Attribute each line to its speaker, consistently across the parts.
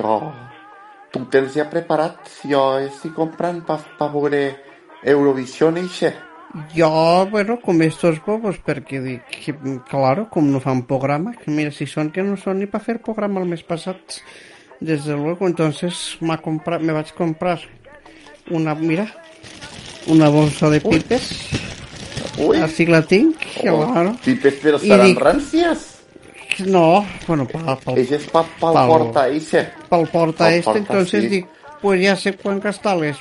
Speaker 1: jo... Tu tens ja preparat? Jo estic comprant pa, pa veure Eurovisió això.
Speaker 2: Jo, bueno, com estos bobos, perquè dic, que, claro, com no fan programa, que mira, si són que no són ni per fer programa el mes passat, desde luego, entonces m'ha comprat, me vaig comprar una, mira, una bolsa de pipes,
Speaker 1: Ui,
Speaker 2: així la tinc, claro.
Speaker 1: pipes però seran
Speaker 2: dic-
Speaker 1: ràncies.
Speaker 2: No, bueno, pa, pa,
Speaker 1: Eix és pa, pel ixe.
Speaker 2: pel porta
Speaker 1: Pel
Speaker 2: este,
Speaker 1: porta,
Speaker 2: entonces
Speaker 1: sí.
Speaker 2: dic, pues ya sé cuán castales.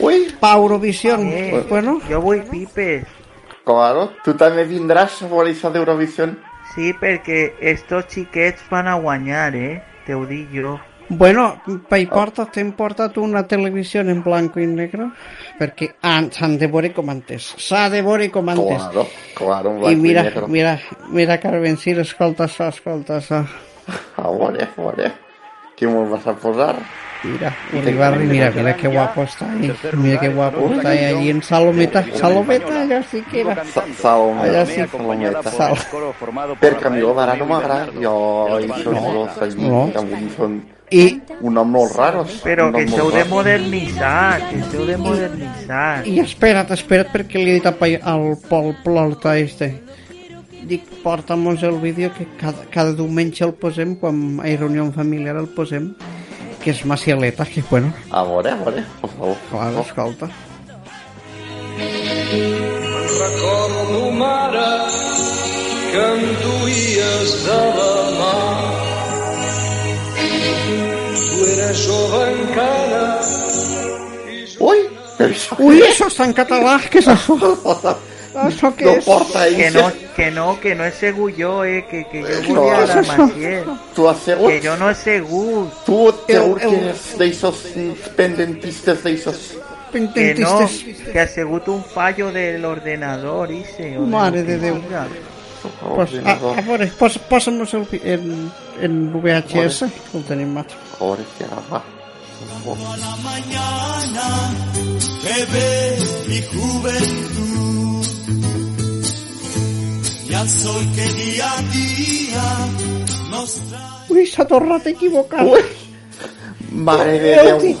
Speaker 1: Ui,
Speaker 2: Pa Eurovisión,
Speaker 3: Eh,
Speaker 2: bueno,
Speaker 3: Jo vull pipes.
Speaker 1: claro, tu també vindràs a veure això d'Eurovisió.
Speaker 3: Sí, perquè estos xiquets van a guanyar, eh? Te ho dic jo.
Speaker 2: Bueno, pa hi porta, t'hem portat una televisió en blanco i negre, perquè han- s'han de veure com antes, s'ha de veure com antes.
Speaker 1: Claro, claro, un
Speaker 2: I
Speaker 1: blanc i,
Speaker 2: mira,
Speaker 1: negre.
Speaker 2: mira, mira, Carmen, sí, escolta això, escolta això.
Speaker 1: A veure, a veure. Què me'l vas a posar?
Speaker 2: Mira, Uribarri, mira, mira qué guapo está ahí. Mira qué guapo está ahí, allí en Salometa. Salometa, allá sí que era.
Speaker 1: Sa Salomé,
Speaker 2: Allà sí.
Speaker 1: Salometa.
Speaker 2: Sal.
Speaker 1: Perquè a mi l'Odara no m'agrada. Jo, això no, allí,
Speaker 2: No.
Speaker 1: avui són
Speaker 2: I,
Speaker 1: un nom molt raros.
Speaker 3: Però que s'heu de
Speaker 1: raro.
Speaker 3: modernitzar, que s'heu de modernitzar.
Speaker 2: i espera't, espera't, perquè li he dit al Pol Plorta este. Dic, porta'm-nos el vídeo que cada, cada diumenge el posem, quan hi ha reunió familiar el posem, que és Macialeta, que bueno,
Speaker 1: A veure, a veure, per favor.
Speaker 2: clar, escolta.
Speaker 4: Recordo, mare, que em duies de la mà. Tu eres jove encara
Speaker 1: Ui, això
Speaker 2: Ui, això està en català, què és això? Això què
Speaker 1: no
Speaker 2: és?
Speaker 1: porta
Speaker 3: Que
Speaker 1: això.
Speaker 3: no, que no, que no he segut jo, eh? Que, que jo
Speaker 1: No,
Speaker 3: volia
Speaker 1: és
Speaker 3: la
Speaker 2: això.
Speaker 3: Maciel.
Speaker 1: Tu has segut?
Speaker 3: Que jo no he segut.
Speaker 1: Tu segur
Speaker 2: El- el-
Speaker 1: que és d'aixòs pendentistes d'aixòs.
Speaker 3: Que no,
Speaker 2: Pendentistes.
Speaker 3: que ha sigut un fallo del ordenador, ese. o de
Speaker 2: Mare
Speaker 3: lo que
Speaker 2: de Déu.
Speaker 3: siga.
Speaker 2: Pues, a, a veure, pos, posa'm-nos el, vi- en, en VHS, que el tenim mat.
Speaker 1: A veure què agafa.
Speaker 5: que ve mi juventud y al sol que día a día nos trae.
Speaker 2: Ui, s'ha tornat a equivocar.
Speaker 1: Ui, mare de Déu.
Speaker 2: ti-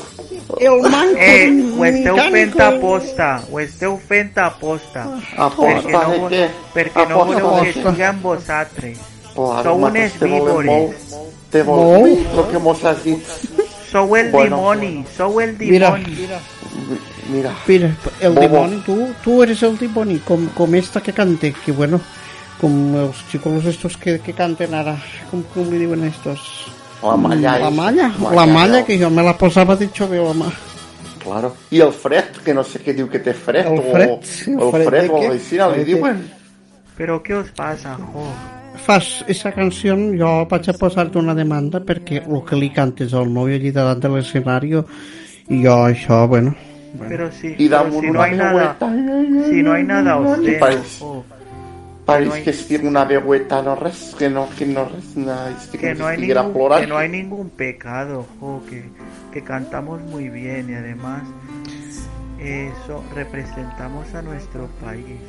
Speaker 2: el manco
Speaker 3: Eh, ho esteu fent aposta, ho esteu fent aposta.
Speaker 1: Aposta
Speaker 3: Perquè no,
Speaker 1: de què?
Speaker 3: perquè no
Speaker 1: Aposta
Speaker 3: voleu que
Speaker 2: aposta.
Speaker 3: amb vosaltres.
Speaker 1: Claro,
Speaker 3: Sou unes víbores.
Speaker 1: Te volem el que mos has dit.
Speaker 3: Sou el
Speaker 1: Bueno.
Speaker 3: dimoni, sou el
Speaker 2: Mira,
Speaker 3: dimoni.
Speaker 1: Mira,
Speaker 2: mira, el
Speaker 1: Bobo.
Speaker 2: dimoni, tu, tu eres el dimoni, com, com esta que cante, que bueno, com els xicolos estos que, que canten ara, com, com li diuen estos?
Speaker 1: la malla.
Speaker 2: La
Speaker 1: és-
Speaker 2: malla, la malla, que jo me la posava de xove la mà.
Speaker 1: Claro. I el fred, que no sé què diu que té fred.
Speaker 2: El
Speaker 1: o-
Speaker 2: fred, sí, el
Speaker 1: el
Speaker 2: fred
Speaker 1: fred,
Speaker 2: de
Speaker 1: o
Speaker 2: què?
Speaker 1: així, li
Speaker 2: Fred
Speaker 1: diuen.
Speaker 3: Però què us passa, jo?
Speaker 2: Fas esa canció, jo vaig a posar-te una demanda perquè el que li cantes al novio allí davant de l'escenari i jo això, bueno,
Speaker 3: Pero si,
Speaker 1: I damunt
Speaker 3: si no
Speaker 1: una
Speaker 3: hay nada, si no hay nada
Speaker 1: Que
Speaker 3: obsceno,
Speaker 1: pareix
Speaker 3: no
Speaker 1: que estic una veueta, no res, que no, que no res, estic
Speaker 3: que
Speaker 1: com
Speaker 3: no
Speaker 1: si
Speaker 3: hay ningún, que no hay ningún pecado, jo, que, que cantamos muy bien y además eso representamos a nuestro país.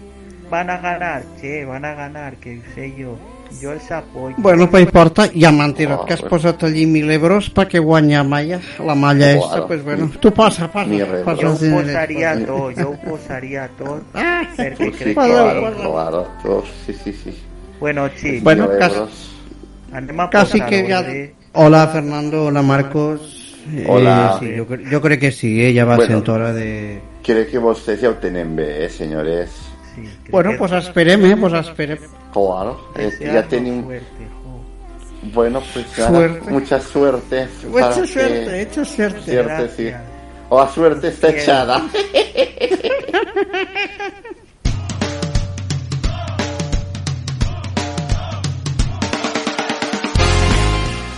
Speaker 3: Van a ganar, che, van a ganar, que sé yo. Yo els apoyo.
Speaker 2: Bueno, pues porta, ja m'han tirat
Speaker 1: Ah,
Speaker 2: que has
Speaker 1: bueno.
Speaker 2: posat allí mil euros perquè guanya Malla, la malla
Speaker 1: Claro.
Speaker 2: esta, pues bueno, tu posa, posa,
Speaker 1: Mil euros.
Speaker 2: posa
Speaker 3: jo
Speaker 2: els
Speaker 3: ho posaria
Speaker 2: posa.
Speaker 3: tot, jo ho posaria tot,
Speaker 2: Ah,
Speaker 3: perquè
Speaker 1: Sí,
Speaker 3: crec
Speaker 2: Posa,
Speaker 3: que...
Speaker 1: claro, claro, todo, sí, sí, sí.
Speaker 3: Bueno, sí,
Speaker 2: Bueno, casi-
Speaker 3: anem a
Speaker 2: Casi que ya...
Speaker 3: ordre.
Speaker 2: Hola Fernando, hola Marcos. Eh,
Speaker 1: Hola.
Speaker 2: sí, yo, cre- yo crec que sí, eh, ja va
Speaker 1: Bueno.
Speaker 2: sent hora de...
Speaker 1: Crec que vostès ja ho tenen bé, eh, senyores.
Speaker 3: sí.
Speaker 2: Bueno,
Speaker 3: que
Speaker 2: pues esperem, eh? Pues esperem.
Speaker 1: Claro, eh,
Speaker 3: desear
Speaker 1: ya
Speaker 3: suerte, jo.
Speaker 1: Bueno, pues
Speaker 2: Suerte.
Speaker 1: mucha suerte.
Speaker 2: Mucha
Speaker 1: para
Speaker 2: suerte,
Speaker 1: que-
Speaker 2: hecho suerte.
Speaker 1: Suerte, sí. O la suerte está
Speaker 3: Bien.
Speaker 1: echada.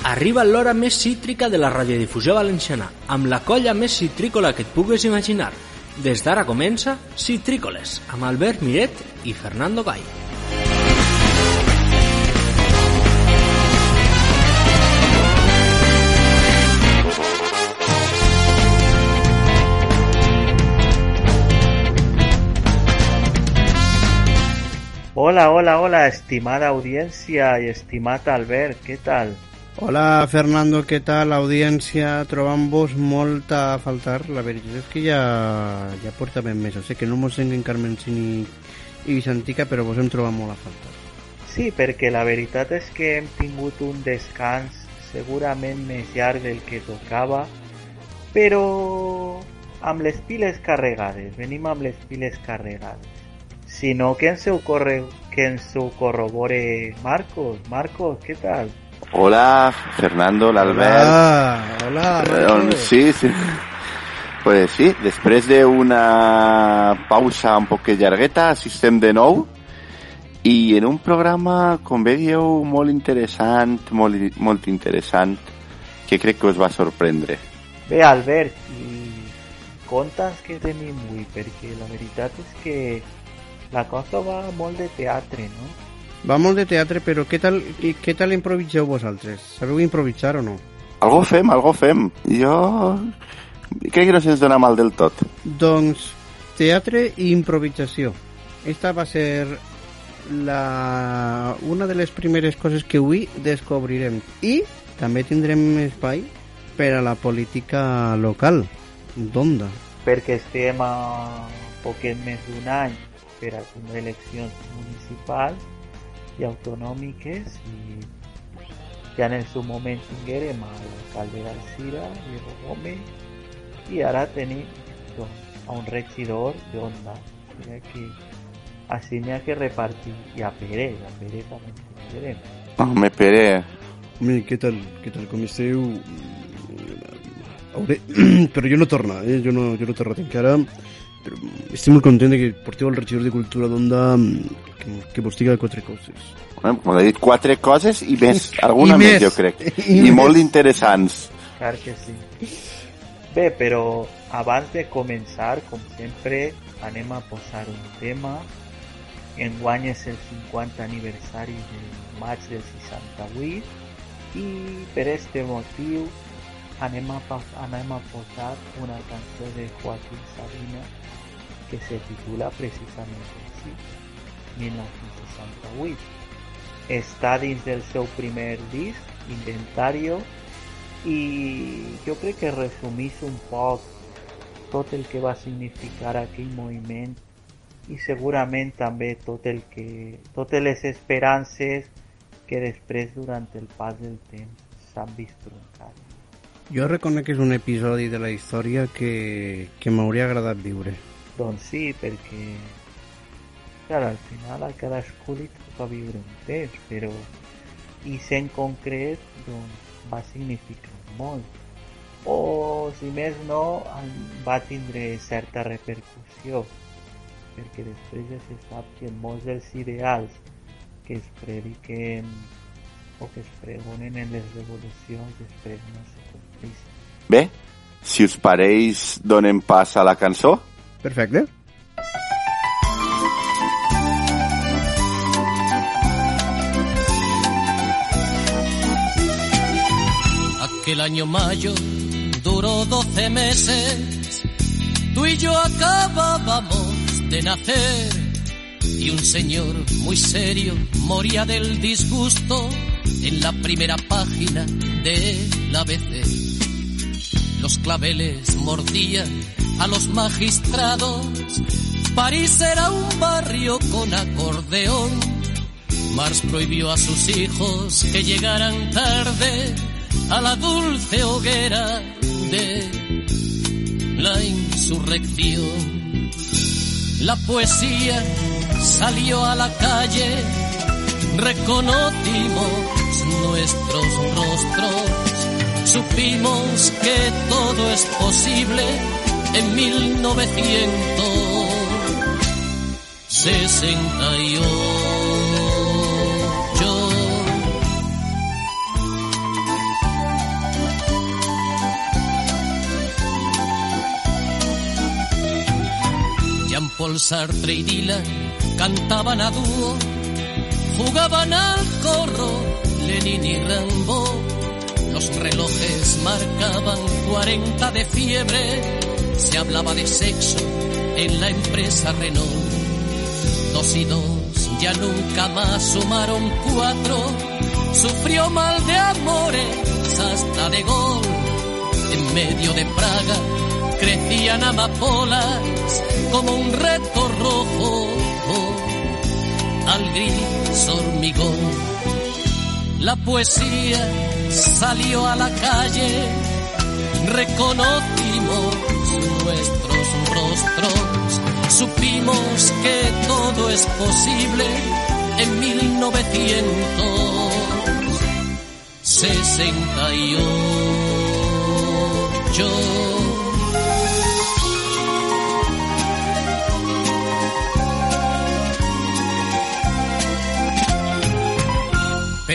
Speaker 6: Arriba l'hora més cítrica de la radiodifusió valenciana, amb la colla més citrícola que et pugues imaginar. Des d'ara comença Citrícoles, amb Albert Miret i Fernando Gay.
Speaker 3: Hola, hola, hola, estimada audiencia i estimat Albert, què tal?
Speaker 2: Hola, Fernando, què tal? Audiència, trobant-vos molta a faltar. La veritat és que ja, ja portàvem mesos. Sé que no mos senten Carmencín i, i Vicentica, però vos hem trobat molt a faltar.
Speaker 3: Sí, perquè la veritat és que hem tingut un descans segurament més llarg del que tocava, però amb les piles carregades, venim amb les piles carregades. Si no, que ens ho, corre, que ens ho corrobore Marcos. Marcos, què tal?
Speaker 7: Hola, Fernando, l'Albert.
Speaker 2: Hola, hola.
Speaker 7: Sí, sí. Pues sí, després d'una pausa un poc llargueta, assistem de nou i en un programa, com bé dieu, molt interessant, molt, molt interessant, que crec que us va sorprendre.
Speaker 3: Bé, Albert, i contes que tenim avui, perquè la veritat és que la cosa va molt de teatre, no?
Speaker 2: Va molt de teatre, però què tal, què, què tal improviseu vosaltres? Sabeu improvisar o no?
Speaker 7: Algo fem, algo fem. Jo crec que no se'ns dona mal del tot.
Speaker 2: Doncs teatre i improvisació. Esta va ser la... una de les primeres coses que avui descobrirem. I també tindrem espai per a la política local d'Onda.
Speaker 3: perquè estem a poquet més d'un any per a tindre eleccions municipals i autonòmiques i ja en el seu moment tinguérem a l'alcalde d'Alcira i Rogome i ara tenim doncs, a un regidor d'Onda Mira que així n'hi ha que repartir i a Pere, a Pere també en tindrem
Speaker 7: Home, Pere,
Speaker 2: Home, què tal? Què tal? Com esteu? Hauré... però jo no torna, eh? Jo no, jo no he tornat encara. Però estic molt content de que porteu el regidor de Cultura d'Onda que, que vos diga quatre coses.
Speaker 7: eh, com he dit, quatre coses i més, alguna
Speaker 2: I
Speaker 7: més,
Speaker 2: més.
Speaker 7: jo crec.
Speaker 2: I
Speaker 7: I,
Speaker 2: més.
Speaker 7: molt interessants.
Speaker 3: Clar que sí. Bé, però abans de començar, com sempre, anem a posar un tema. Enguany és el 50 aniversari del maig del 68 i per este motiu anem a, pa- anem a posar una cançó de Joaquín Sabina que se titula precisament així, 1968. Està dins del seu primer disc, Inventario, i jo crec que resumís un poc tot el que va significar aquell moviment i segurament també tot el que totes les esperances que després durant el pas del temps s'han vist.
Speaker 2: Jo reconec que és un episodi de la història que, que m'hauria agradat viure.
Speaker 3: Doncs sí, perquè clar, al final a cadascú li toca viure un temps, però i en concret doncs, va significar molt. O, si més no, va tindre certa repercussió, perquè després ja se sap que molts dels ideals que es prediquen o que es pregonen en les revolucions després no.
Speaker 7: Bé, si us pareix, donem pas a la cançó.
Speaker 2: Perfecte.
Speaker 8: Aquel año mayo duró 12 meses, tú y yo acabábamos de nacer y un señor muy serio moría del disgusto en la primera página del ABC. Los claveles mordían a los magistrados, París era un barrio con acordeón. Marx prohibió a sus hijos que llegaran tarde a la dulce hoguera de la insurrección. La poesía salió a la calle, reconocimos nuestros rostros, supimos que todo es posible en 1968. Jean-Paul Sartre y Dylan cantaban a dúo, jugaban al corro, Lenin y Rambo. Los relojes marcaban 40 de fiebre, se hablaba de sexo en la empresa Renault. Dos y dos ya nunca más sumaron cuatro, sufrió mal de amores hasta de gol. En medio de Praga crecían amapolas como un reto rojo al gris hormigón. La poesía salió a la calle, reconocimos nuestros rostros, supimos que todo es posible en 1968.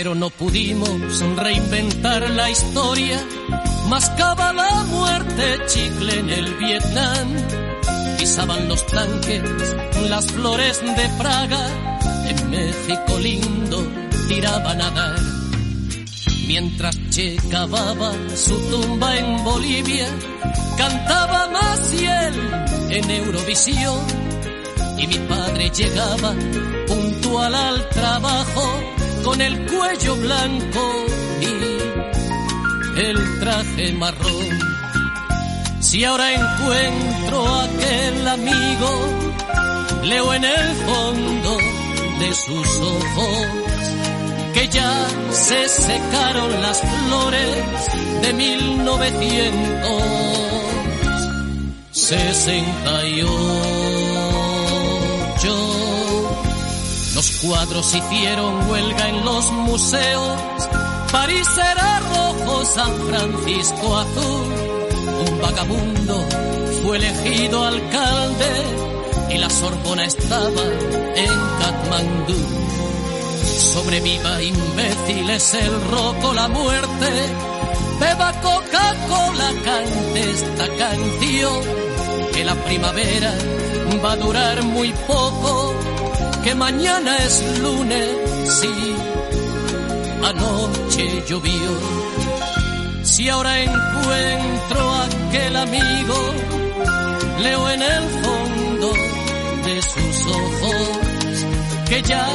Speaker 8: Pero no pudimos reinventar la historia. Mascaba la muerte chicle en el Vietnam. Pisaban los tanques las flores de Praga. En México lindo tiraban a dar. Mientras Che cavaba su tumba en Bolivia, cantaba Maciel en Eurovisión. Y mi padre llegaba puntual al trabajo con el cuello blanco y el traje marrón. Si ahora encuentro a aquel amigo, leo en el fondo de sus ojos que ya se secaron las flores de 1968. Los cuadros hicieron huelga en los museos. París era rojo, San Francisco azul. Un vagabundo fue elegido alcalde y la Sorbona estaba en Katmandú. Sobreviva imbéciles el roco, la muerte. Beba Coca-Cola, cante esta canción. Que la primavera va a durar muy poco que mañana es lunes, sí, anoche llovió. Si ahora encuentro a aquel amigo, leo en el fondo de sus ojos que ya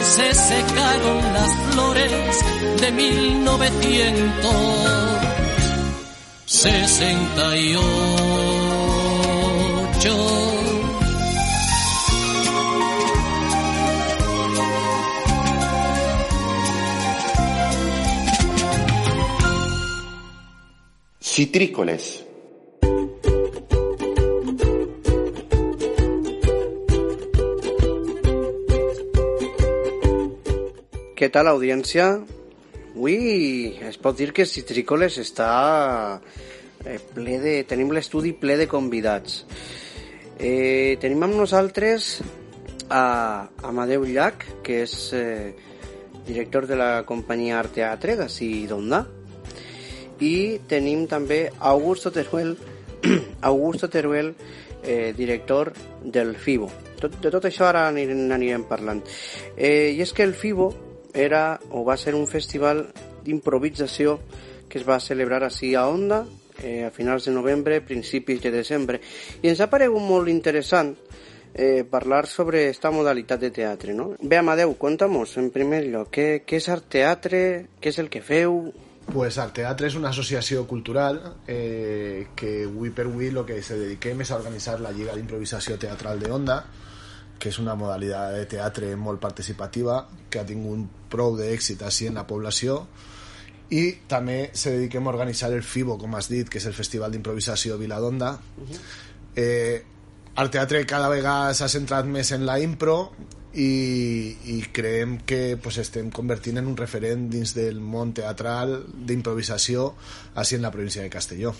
Speaker 8: se secaron las flores de 1968.
Speaker 1: Citrícoles.
Speaker 2: Què tal, audiència? Avui es pot dir que Citrícoles està eh, ple de... Tenim l'estudi ple de convidats. Eh, tenim amb nosaltres a Amadeu Llach, que és eh, director de la companyia Art Teatre d'ací d'Onda. I tenim també Augusto Teruel, Augusto Teruel, eh, director del FIBO. Tot, de tot això ara n'anirem parlant. Eh, I és que el FIBO era o va ser un festival d'improvisació que es va celebrar així a Onda eh, a finals de novembre, principis de desembre. I ens ha paregut molt interessant eh, parlar sobre esta modalitat de teatre, no? Bé, Amadeu, conta'mos, en primer lloc, què, què és Art Teatre, què és el que feu,
Speaker 9: Pues Art Teatre és una associació cultural eh, que avui per avui el que se dediquem és a organitzar la Lliga d'Improvisació Teatral de Onda, que és una modalitat de teatre molt participativa, que ha tingut prou d'èxit així en la població, i també se dediquem a organitzar el FIBO, com has dit, que és el Festival d'Improvisació Viladonda. Uh -huh. eh, el teatre cada vegada s'ha centrat més en la impro i, i creiem que pues, estem convertint en un referent dins del món teatral d'improvisació així en la província de Castelló.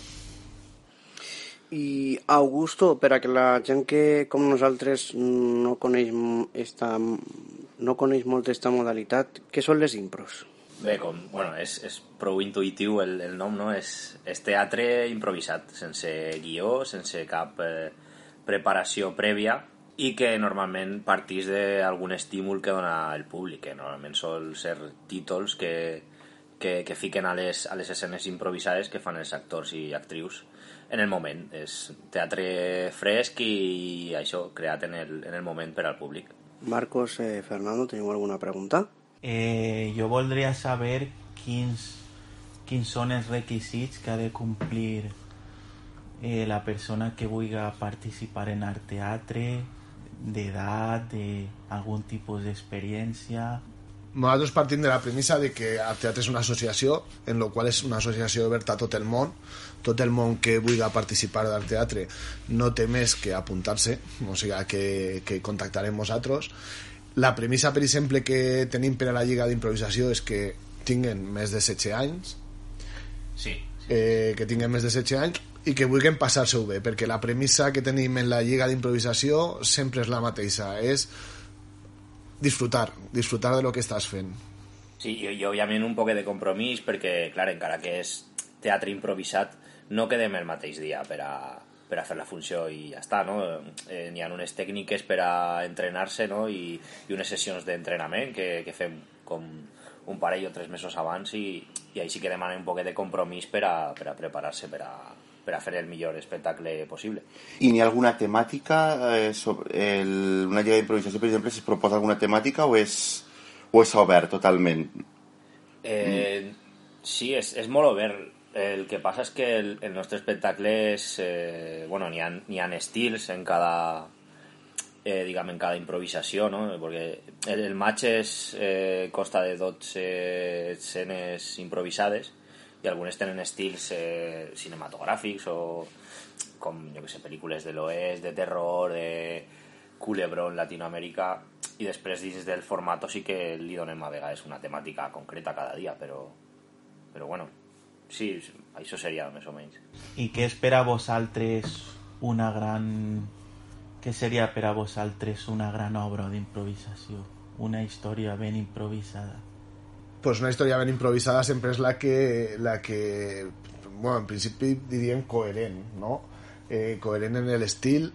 Speaker 2: I Augusto, per a que la gent que com nosaltres no coneix, esta, no coneix molt aquesta modalitat, què són les impros?
Speaker 10: Bé, com, bueno, és, és prou intuïtiu el, el nom, no? És, és teatre improvisat, sense guió, sense cap eh, preparació prèvia i que normalment partís d'algun estímul que dona el públic, que normalment sol ser títols que, que, que fiquen a les, a les escenes improvisades que fan els actors i actrius en el moment. És teatre fresc i això, creat en el, en el moment per al públic.
Speaker 2: Marcos, eh, Fernando, teniu alguna pregunta?
Speaker 3: Eh, jo voldria saber quins, quins són els requisits que ha de complir eh, la persona que vulgui participar en art teatre, d'edat, d'algun tipus d'experiència...
Speaker 9: Nosaltres partim de la premissa de que el teatre és una associació, en la qual és una associació oberta a tot el món, tot el món que vulgui participar del teatre no té més que apuntar-se, o sigui que, que contactarem nosaltres. La premissa, per exemple, que tenim per a la Lliga d'Improvisació és que tinguen més de 16 anys,
Speaker 10: Sí,
Speaker 9: eh, que tinguen més de 16 anys i que vulguin passar-se-ho bé, perquè la premissa que tenim en la Lliga d'Improvisació sempre és la mateixa, és disfrutar, disfrutar de lo que estàs fent.
Speaker 10: Sí, i, i òbviament un poc de compromís perquè, clar, encara que és teatre improvisat, no quedem el mateix dia per a, per a fer la funció i ja està, no? Eh, N'hi ha unes tècniques per a entrenar-se, no? I, i unes sessions d'entrenament que, que fem com un parell o tres mesos abans i, i així que demanem un poquet de compromís per a, per a preparar-se per a, per a fer el millor espectacle possible.
Speaker 7: I n'hi ha alguna temàtica? Eh, sobre el, una llei d'improvisació, per exemple, si es proposa alguna temàtica o és, o és obert totalment?
Speaker 10: Eh, sí, és, és molt obert. El que passa és que el, el nostre espectacle és... Eh, bueno, n'hi ha, ha estils en cada... Eh, en cada improvisació, no? Perquè el, match és, eh, consta de 12 escenes improvisades i algunes tenen estils eh, o com, jo que sé, pel·lícules de l'oest, de terror, de culebrón Latinoamèrica i després dins del formato sí que li donem a vegades una temàtica concreta cada dia, però, però bueno, sí, això seria més o menys.
Speaker 3: I què és per a vosaltres una gran... Què seria per a vosaltres una gran obra d'improvisació? Una història ben improvisada.
Speaker 9: pues una història ben improvisada sempre és la que, la que bueno, en principi diríem coherent, no? Eh, coherent en l'estil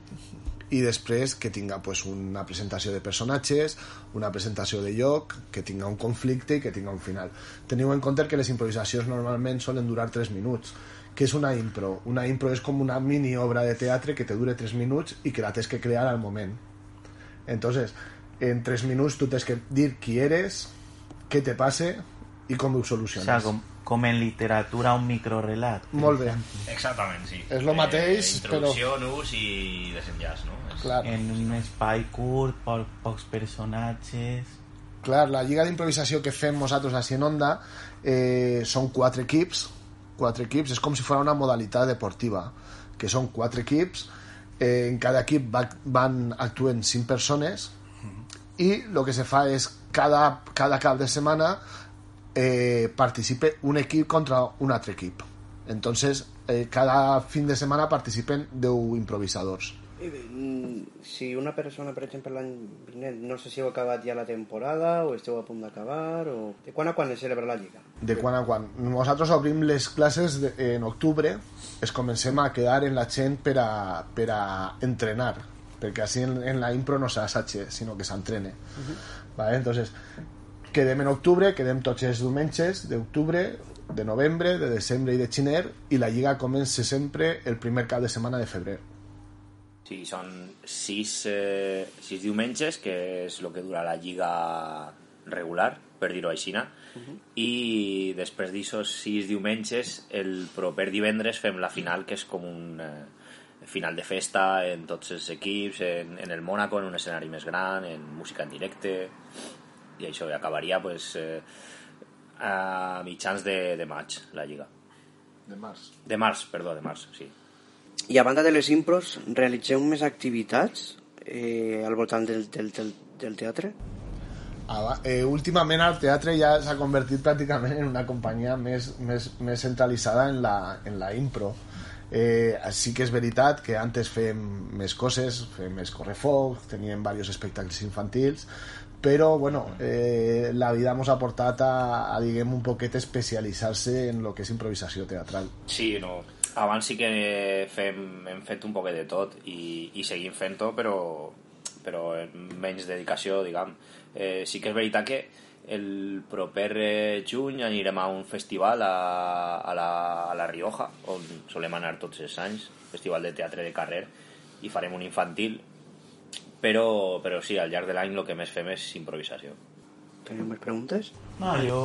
Speaker 9: i després que tinga pues, una presentació de personatges, una presentació de lloc, que tinga un conflicte i que tinga un final. Teniu en compte que les improvisacions normalment solen durar 3 minuts. Què és una impro? Una impro és com una mini obra de teatre que te dure 3 minuts i que la tens que crear al moment. Entonces, en 3 minuts tu tens que dir qui eres, què te passa i com ho
Speaker 3: O sea, com, com en literatura un microrelat.
Speaker 9: Molt bé.
Speaker 3: exemple.
Speaker 10: Exactament, sí.
Speaker 9: És lo mateix,
Speaker 10: eh, introducció, nus i desenllaç, no?
Speaker 9: Clar.
Speaker 3: En un espai curt, po pocs personatges...
Speaker 9: Clar, la lliga d'improvisació que fem nosaltres així en Onda eh, són quatre equips, quatre equips, és com si fos una modalitat deportiva, que són quatre equips, eh, en cada equip va, van actuen cinc persones i el que se fa és cada, cada cap de setmana eh, participe un equip contra un altre equip. Entonces, eh, cada fin de setmana participen 10 improvisadors.
Speaker 2: Mm, Si una persona, per exemple, l'any vinent, no sé si heu acabat ja la temporada o esteu a punt d'acabar, o... De quan a quan es celebra la Lliga?
Speaker 9: de quan a quan. Nosaltres obrim les classes de, en octubre, es comencem a quedar en la gent per a, per a entrenar, perquè així en, en la impro no s'assatge, sinó que s'entrene. vale? Entonces, quedem en octubre, quedem tots els diumenges d'octubre, de novembre, de desembre i de xiner, i la lliga comença sempre el primer cap de setmana de febrer.
Speaker 10: Sí, són sis, eh, sis diumenges, que és el que dura la lliga regular, per dir-ho així, i després d'aixòs sis diumenges, el proper divendres fem la final, que és com un eh, final de festa en tots els equips, en, en el Mónaco, en un escenari més gran, en música en directe, i això i acabaria pues, eh, a mitjans de, de maig, la lliga.
Speaker 9: De març.
Speaker 10: De març, perdó, de març, sí.
Speaker 2: I a banda de les impros, realitzeu més activitats eh, al voltant del, del, del, del teatre?
Speaker 9: Ah, eh, últimament el teatre ja s'ha convertit pràcticament en una companyia més, més, més centralitzada en la, en la impro. Eh, sí que és veritat que antes fèiem més coses, fèiem més correfoc, teníem diversos espectacles infantils, però bueno, eh, la vida ens ha portat a, a diguem, un poquet especialitzar-se en lo que és improvisació teatral.
Speaker 10: Sí, no. Abans sí que fem, hem fet un poquet de tot i, i seguim fent-ho, però, però menys dedicació, diguem. Eh, sí que és veritat que el proper juny anirem a un festival a, a, la, a la Rioja, on solem anar tots els anys, festival de teatre de carrer, i farem un infantil, però, però sí, al llarg de l'any el que més fem és improvisació.
Speaker 2: Teniu més preguntes?
Speaker 3: No, jo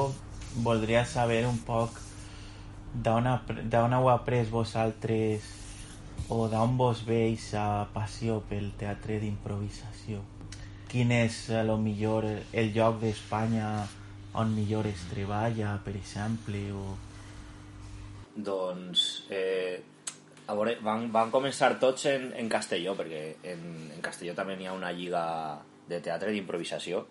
Speaker 3: voldria saber un poc d'on heu après vosaltres o d'on vos veis a passió pel teatre d'improvisació. Quin és, a lo millor, el lloc d'Espanya on millor es treballa, per exemple, o...
Speaker 10: Doncs, eh, a veure, van, van començar tots en, en Castelló, perquè en, en Castelló també n'hi ha una lliga de teatre d'improvisació,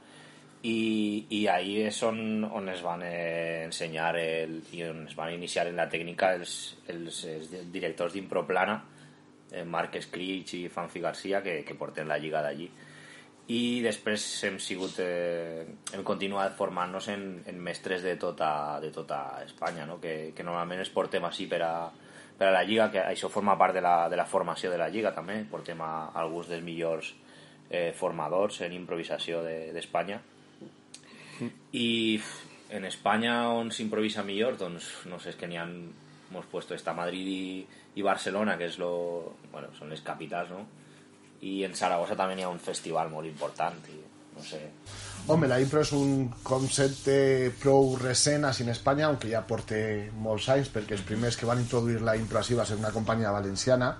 Speaker 10: i, i ahí és on, on es van eh, ensenyar el, i on es van iniciar en la tècnica els, els, els directors d'Improplana, eh, Marc Escrich i Fanfi Garcia, que, que porten la lliga d'allí. I després hem sigut, eh, hem continuat formant-nos en, en mestres de tota, de tota Espanya, no? que, que normalment es portem així per a, per a la Lliga, que això forma part de la, de la formació de la Lliga també, portem a, alguns dels millors eh, formadors en improvisació d'Espanya. De, I en Espanya on s'improvisa millor, doncs no sé, és que n'hi ha hemos puesto esta Madrid i, i Barcelona, que és lo, bueno, són les capitals, no? I en Saragossa també n'hi ha un festival molt important, i no sé,
Speaker 9: Home, la impro és un concepte prou recent així en Espanya, aunque ja porta molts anys, perquè els primers que van introduir la impro així va ser una companyia valenciana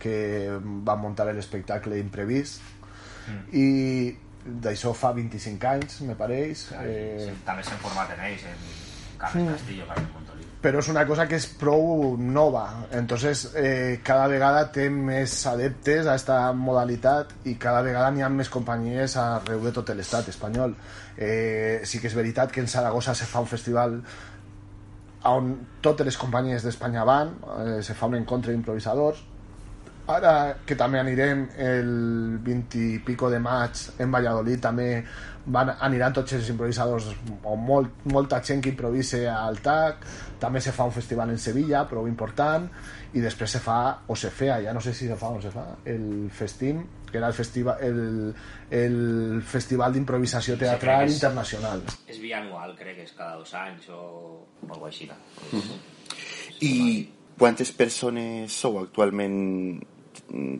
Speaker 9: que va muntar l'espectacle Imprevist
Speaker 10: Mm.
Speaker 9: i d'això fa 25 anys, me pareix.
Speaker 10: eh...
Speaker 9: Eh,
Speaker 10: també s'han format en ells, en Carles
Speaker 9: Mm.
Speaker 10: Castillo, Carles Montolí.
Speaker 9: però és una cosa que és prou nova entonces eh, cada vegada té més adeptes a esta modalitat i cada vegada n'hi ha més companyies arreu de tot l'estat espanyol eh, sí que és veritat que en Saragossa se fa un festival on totes les companyies d'Espanya van eh, se fa un encontre d'improvisadors ara que també anirem el 20 i pico de maig en Valladolid també van, aniran tots els improvisadors o molt, molta gent que improvise al TAC també se fa un festival en Sevilla prou important i després se fa o se feia, ja no sé si se fa o no se fa el Festim que era el, festiva, el, el festival d'improvisació
Speaker 10: Sí,
Speaker 9: teatral
Speaker 10: que és-
Speaker 9: internacional
Speaker 10: És bianual, crec que és cada dos anys o, o alguna així. no?
Speaker 7: I quantes persones sou actualment mm,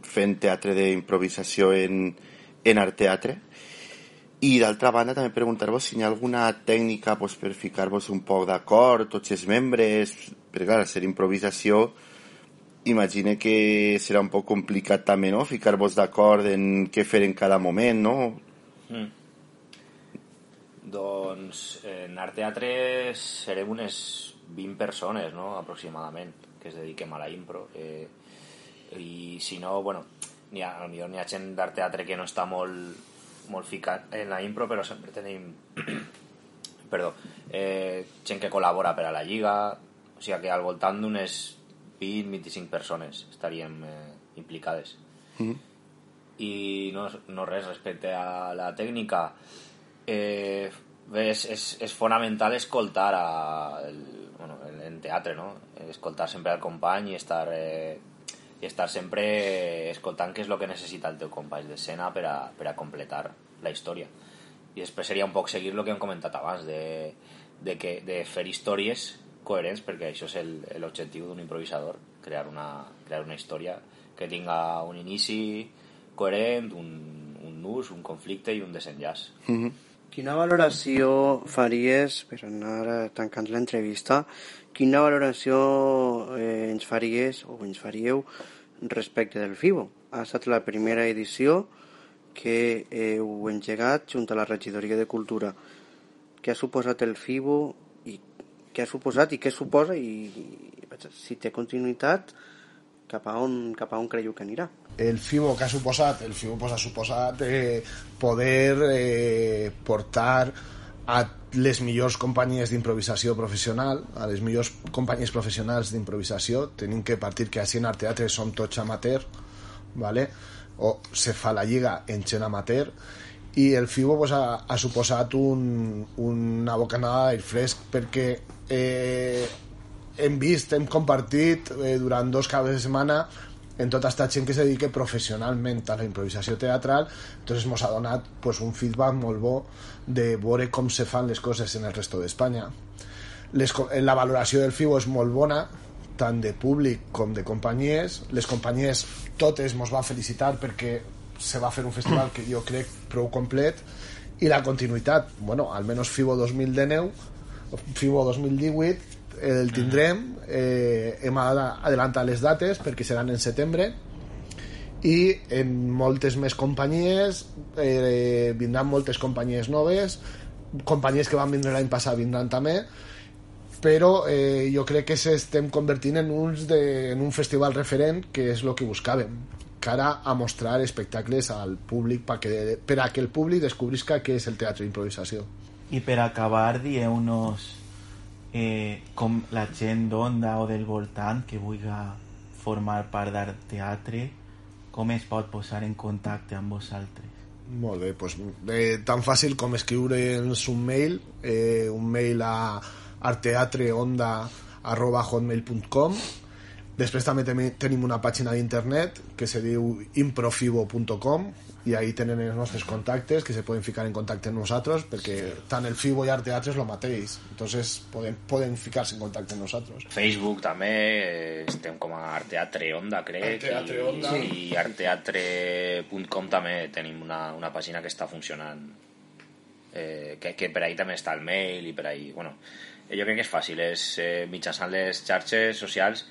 Speaker 7: fent teatre d'improvisació en, en art teatre? I d'altra banda també preguntar-vos si hi ha alguna tècnica pues, per ficar-vos un poc d'acord, tots els membres, perquè clar, ser improvisació imagine que serà un poc complicat també, no?, ficar-vos d'acord en què fer en cada moment, no?
Speaker 10: Mm. Doncs en Art Teatre serem unes 20 persones, no?, aproximadament, que es dediquem a la impro. Eh, I si no, bueno, n'hi ha, potser n'hi ha gent d'Art Teatre que no està molt, molt ficat en la impro, però sempre tenim perdó, eh, gent que col·labora per a la Lliga, o sigui que al voltant d'unes 20-25 persones estaríem eh, implicades.
Speaker 7: Mm.
Speaker 10: I no, no res respecte a la tècnica. Eh, bé, és, és, és fonamental escoltar a, el, bueno, en, en teatre, no? Escoltar sempre al company i estar, eh, i estar sempre escoltant què és el que necessita el teu company d'escena per, a, per a completar la història. I després seria un poc seguir el que hem comentat abans, de, de, que, de fer històries coherents, perquè això és l'objectiu d'un improvisador, crear una, crear una història que tinga un inici coherent, un, un nus, un conflicte i un desenllaç.
Speaker 2: Quina valoració faries, per anar tancant l'entrevista, quina valoració eh, ens faries o ens faríeu respecte del FIBO? Ha estat la primera edició que heu engegat junt a la regidoria de Cultura. Què ha suposat el FIBO i què ha suposat i què suposa i, si té continuïtat cap a on, cap a on creieu que anirà?
Speaker 9: el FIBO que ha suposat el FIBO pues, ha suposat eh, poder eh, portar a les millors companyies d'improvisació professional, a les millors companyies professionals d'improvisació, tenim que partir que així en Art Teatre som tots amateur, ¿vale? o se fa la lliga en gent amateur, i el FIBO pues, ha, ha suposat un, una bocanada d'aire fresc perquè eh, hem vist, hem compartit eh, durant dos caps de setmana en tota aquesta gent que se dedica professionalment a la improvisació teatral entonces ens ha donat pues, un feedback molt bo de veure com se fan les coses en el resto d'Espanya. La valoració del FIBO és molt bona tant de públic com de companyies. Les companyies totes ens van felicitar perquè se va fer un festival que jo crec prou complet. I la continuïtat, bueno, almenys FIBO 2019 FIBO 2018 el tindrem. Eh, hem adelantat les dates perquè seran en setembre. I en moltes més companyies eh, vindran moltes companyies noves companyies que van vindre l'any passat vindran també. Però eh, jo crec que s'estem convertint en, uns de, en un festival referent que és el que buscàvem cara a mostrar espectacles al públic per, que, per a que el públic descobrisca què és el teatre d'improvisació.
Speaker 3: I per acabar dieu-nos eh, com la gent d'Onda o del voltant que vulgui formar part d'art teatre com es pot posar en contacte amb vosaltres?
Speaker 9: Molt bé, doncs, eh, tan fàcil com escriure'ns un mail, eh, un mail a arteatreonda arroba hotmail.com després també tenim una pàgina d'internet que se diu improfibo.com i ahí tenen els nostres contactes que se poden ficar en contacte amb nosaltres perquè tant el FIBO i Art Teatre és el mateix entonces poden, poden ficar-se en contacte amb nosaltres
Speaker 10: Facebook també eh, estem com a Arteatre Onda crec
Speaker 9: Arteatre Onda.
Speaker 10: i, i arteatre.com també tenim una, una pàgina que està funcionant eh, que, que per ahí també està el mail i per ahí, bueno, eh, jo crec que és fàcil és eh, mitjançant les xarxes socials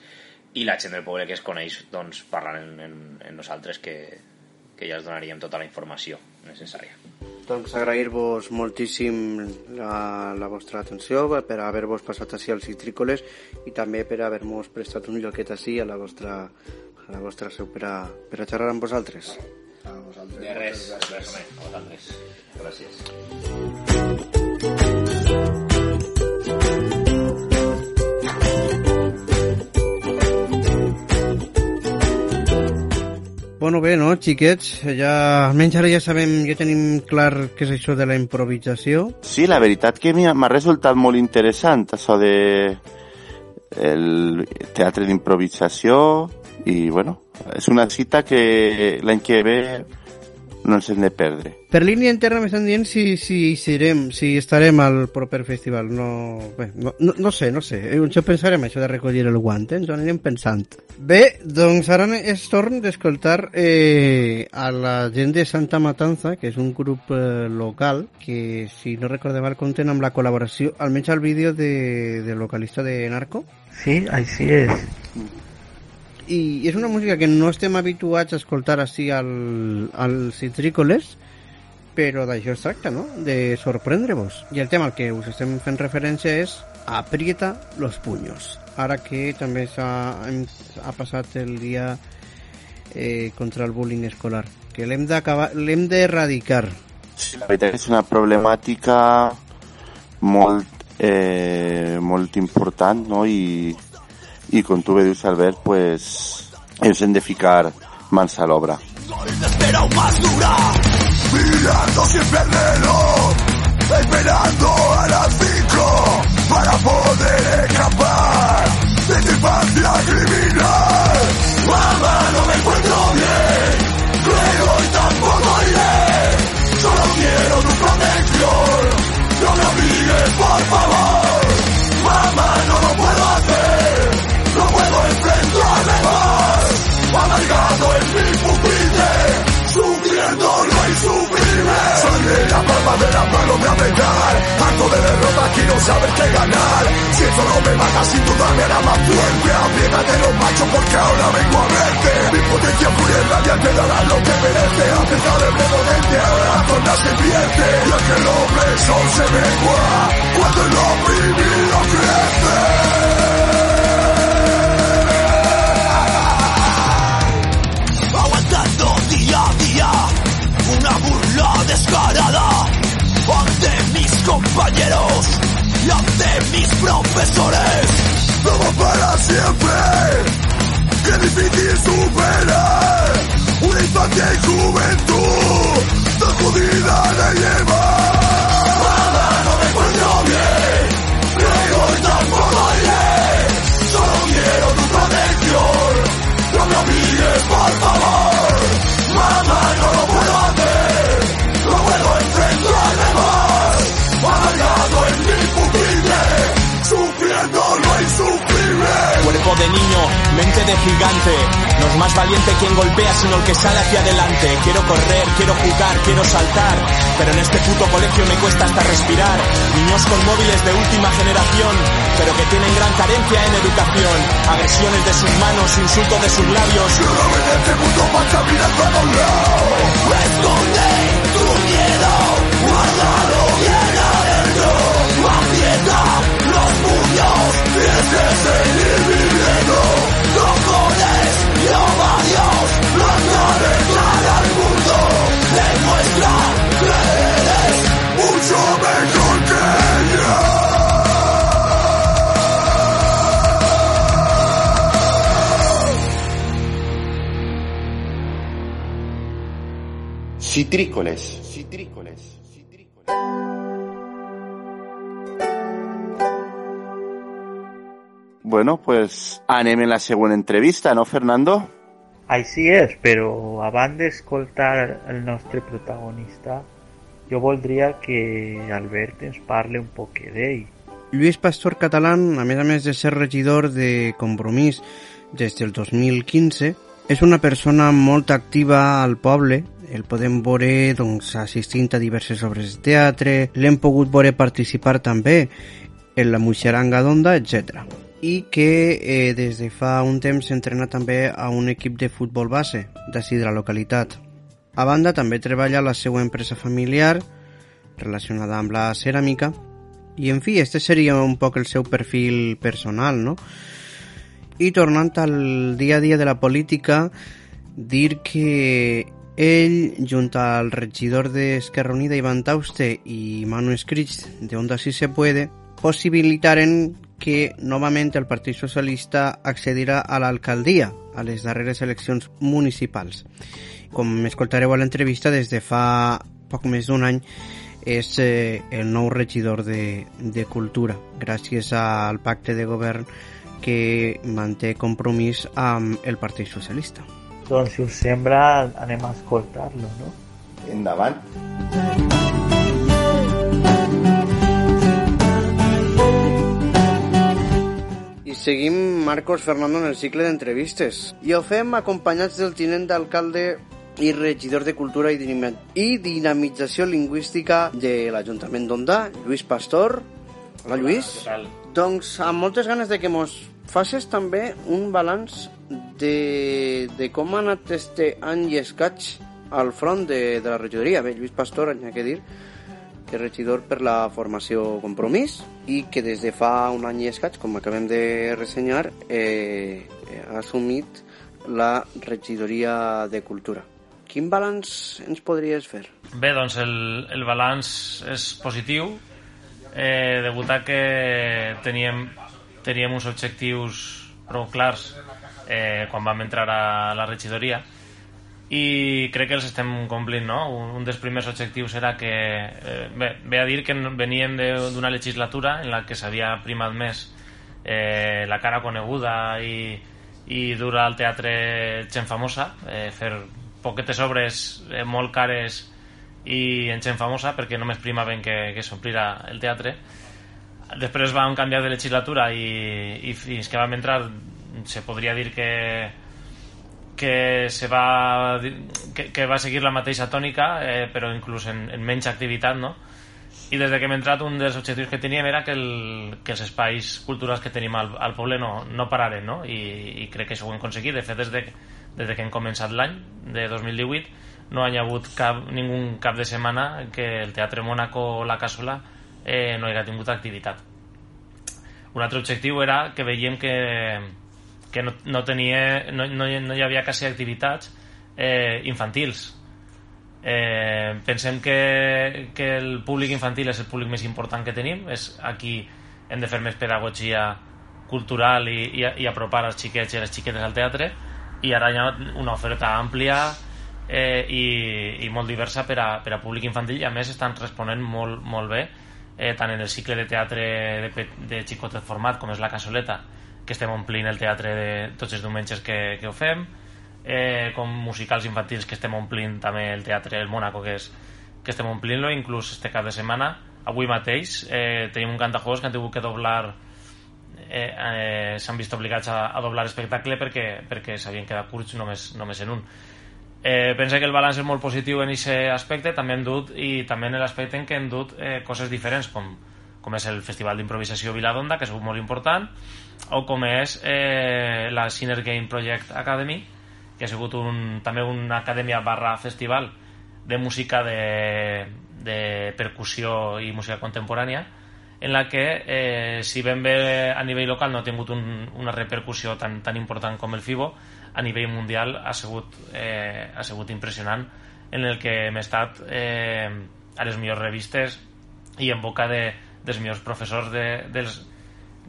Speaker 10: i la gent del poble que es coneix doncs parlant en, en, en nosaltres que, que ja us donaríem tota la informació necessària.
Speaker 2: Doncs agrair-vos moltíssim la, la vostra atenció per haver-vos passat així als citrícoles i també per haver-nos prestat un lloquet així a la vostra, a la vostra seu per a, per a xerrar amb vosaltres.
Speaker 9: A vosaltres.
Speaker 10: De res, home, a vosaltres. Gràcies.
Speaker 2: Bueno, bé, no, xiquets? Ja, almenys ara ja sabem, ja tenim clar què és això de la improvisació.
Speaker 7: Sí, la veritat que m'ha resultat molt interessant això de el teatre d'improvisació i, bueno, és una cita que l'any que ve no ens hem de perdre.
Speaker 2: Per línia interna m'estan dient si, si serem, si estarem al proper festival. No, bé, no, no, no sé, no sé. Eh, Això pensarem, això de recollir el guant, eh? ens ho anirem pensant. Bé, doncs ara és torn d'escoltar eh, a la gent de Santa Matanza, que és un grup eh, local, que si no recordem mal compten amb la col·laboració, almenys al vídeo de, de localista de Narco.
Speaker 3: Sí, així és.
Speaker 2: I és una música que no estem habituats a escoltar així al, als citrícoles però d'això es tracta, no? De sorprendre-vos. I el tema al que us estem fent referència és aprieta los puños. Ara que també s'ha ha passat el dia eh, contra el bullying escolar, que l'hem d'erradicar.
Speaker 7: Sí, la veritat és una problemàtica molt, eh, molt important, no? I, i com tu bé dius, Albert, pues, ens hem de ficar mans a l'obra.
Speaker 5: Espera un más mirando siempre el reloj, esperando a las cinco para poder escapar de tu infancia criminal. Mamá, no me encuentro bien, pero hoy tampoco iré, solo quiero tu protección, no me obligues por favor. verdadera palabra mental Harto de derrota, quiero saber qué ganar. Si esto no me mata, sin duda me hará más fuerte. Apriétate los machos porque ahora vengo a verte. Mi potencia pura y rabia te dará lo que merece. A pesar de prepotente, ahora la se pierde Y es que el hombre son se mengua Cuando lo vivido crece día a día una burla descarada compañeros y ante mis profesores. Todo para siempre, qué difícil superar una infancia y juventud tan jodida de llevar.
Speaker 11: De niño, mente de gigante. No es más valiente quien golpea, sino el que sale hacia adelante. Quiero correr, quiero jugar, quiero saltar. Pero en este puto colegio me cuesta hasta respirar. Niños con móviles de última generación, pero que tienen gran carencia en educación. Agresiones de sus manos, insultos de sus labios.
Speaker 5: este mundo pasa a. Esconde tu miedo, guárdalo bien adentro. Aprieta los puños, que. Ella.
Speaker 1: Citrícoles. Citrícoles.
Speaker 7: Bueno, pues anem en la següent entrevista, no, Fernando?
Speaker 3: Així és, però abans d'escoltar el nostre protagonista, jo voldria que Albert ens parle un poquet d'ell.
Speaker 2: Lluís Pastor Catalán, a més a més de ser regidor de Compromís des del 2015, és una persona molt activa al poble. El podem veure doncs, assistint a diverses obres de teatre, l'hem pogut veure participar també en la Muixeranga d'Onda, etc. I que eh, des de fa un temps s'entrena també a un equip de futbol base d'ací de la localitat. A banda, també treballa a la seva empresa familiar relacionada amb la ceràmica i, en fi, este seria un poc el seu perfil personal, no? I tornant al dia a dia de la política, dir que ell, junt al regidor d'Esquerra Unida, Ivan Tauste, i Manu Escrits, de Onda Si Se Puede, possibilitaren que novament el Partit Socialista accedirà a l'alcaldia a les darreres eleccions municipals. Com escoltareu a l'entrevista, des de fa poc més d'un any és eh, el nou regidor de, de Cultura, gràcies al pacte de govern que manté compromís amb el Partit Socialista.
Speaker 3: Doncs si us sembla anem a escoltar-lo, no?
Speaker 1: Endavant.
Speaker 2: I seguim, Marcos Fernando, en el cicle d'entrevistes. I ho fem acompanyats del tinent d'alcalde i regidor de Cultura i, Dinam i Dinamització Lingüística de l'Ajuntament d'Onda, Lluís Pastor. Hola, Lluís.
Speaker 10: Què tal?
Speaker 2: Doncs amb moltes ganes de que mos facis també un balanç de, de com ha anat este any i escaig al front de, de la regidoria. Bé, Lluís Pastor, ha que dir, que és regidor per la formació Compromís i que des de fa un any i escaig, com acabem de ressenyar, eh, ha assumit la regidoria de Cultura. Quin balanç ens podries fer?
Speaker 12: Bé, doncs el, el balanç és positiu, eh, degut a que teníem, teníem uns objectius prou clars eh, quan vam entrar a la regidoria i crec que els estem complint, no? Un, dels primers objectius era que... Eh, bé, ve a dir que veníem d'una legislatura en la que s'havia primat més eh, la cara coneguda i, i dur al teatre gent famosa, eh, fer poquetes obres eh, molt cares i en gent famosa perquè només primaven que, que s'omplira el teatre després vam canviar de legislatura i, i fins que vam entrar se podria dir que que se va que, que va seguir la mateixa tònica eh, però inclús en, en menys activitat no? i des de que hem entrat un dels objectius que teníem era que, el, que els espais culturals que tenim al, al poble no, no pararen no? I, i crec que això ho hem aconseguit de fet des de, des de que hem començat l'any de 2018 no hi ha hagut cap, ningú cap de setmana que el Teatre Mónaco o la Cassola eh, no hi ha tingut activitat. Un altre objectiu era que veiem que, que no, no, tenia, no, no, no hi havia quasi activitats eh, infantils. Eh, pensem que, que el públic infantil és el públic més important que tenim, és aquí hem de fer més pedagogia cultural i, i, i apropar els xiquets i les xiquetes al teatre i ara hi ha una oferta àmplia eh, i, i molt diversa per a, per a públic infantil i a més estan responent molt, molt bé eh, tant en el cicle de teatre de, de xicotet format com és la Casoleta que estem omplint el teatre de tots els diumenges que, que ho fem eh, com musicals infantils que estem omplint també el teatre El Mónaco que, és, que estem omplint-lo inclús este cap de setmana. Avui mateix eh, tenim un cantajuegos que han tingut que doblar eh, eh, s'han vist obligats a, a doblar espectacle perquè, perquè s'havien quedat curts només, només en un. Eh, pensa que el balanç és molt positiu en aquest aspecte també hem dut i també en l'aspecte en què hem dut eh, coses diferents com, com és el Festival d'Improvisació Viladonda que és molt important o com és eh, la Sinner Game Project Academy que ha sigut un, també una acadèmia barra festival de música de, de percussió i música contemporània en la que eh, si ben bé a nivell local no ha tingut un, una repercussió tan, tan important com el FIBO a nivell mundial ha sigut, eh, ha sigut impressionant en el que hem estat eh, a les millors revistes i en boca de, dels millors professors de, dels,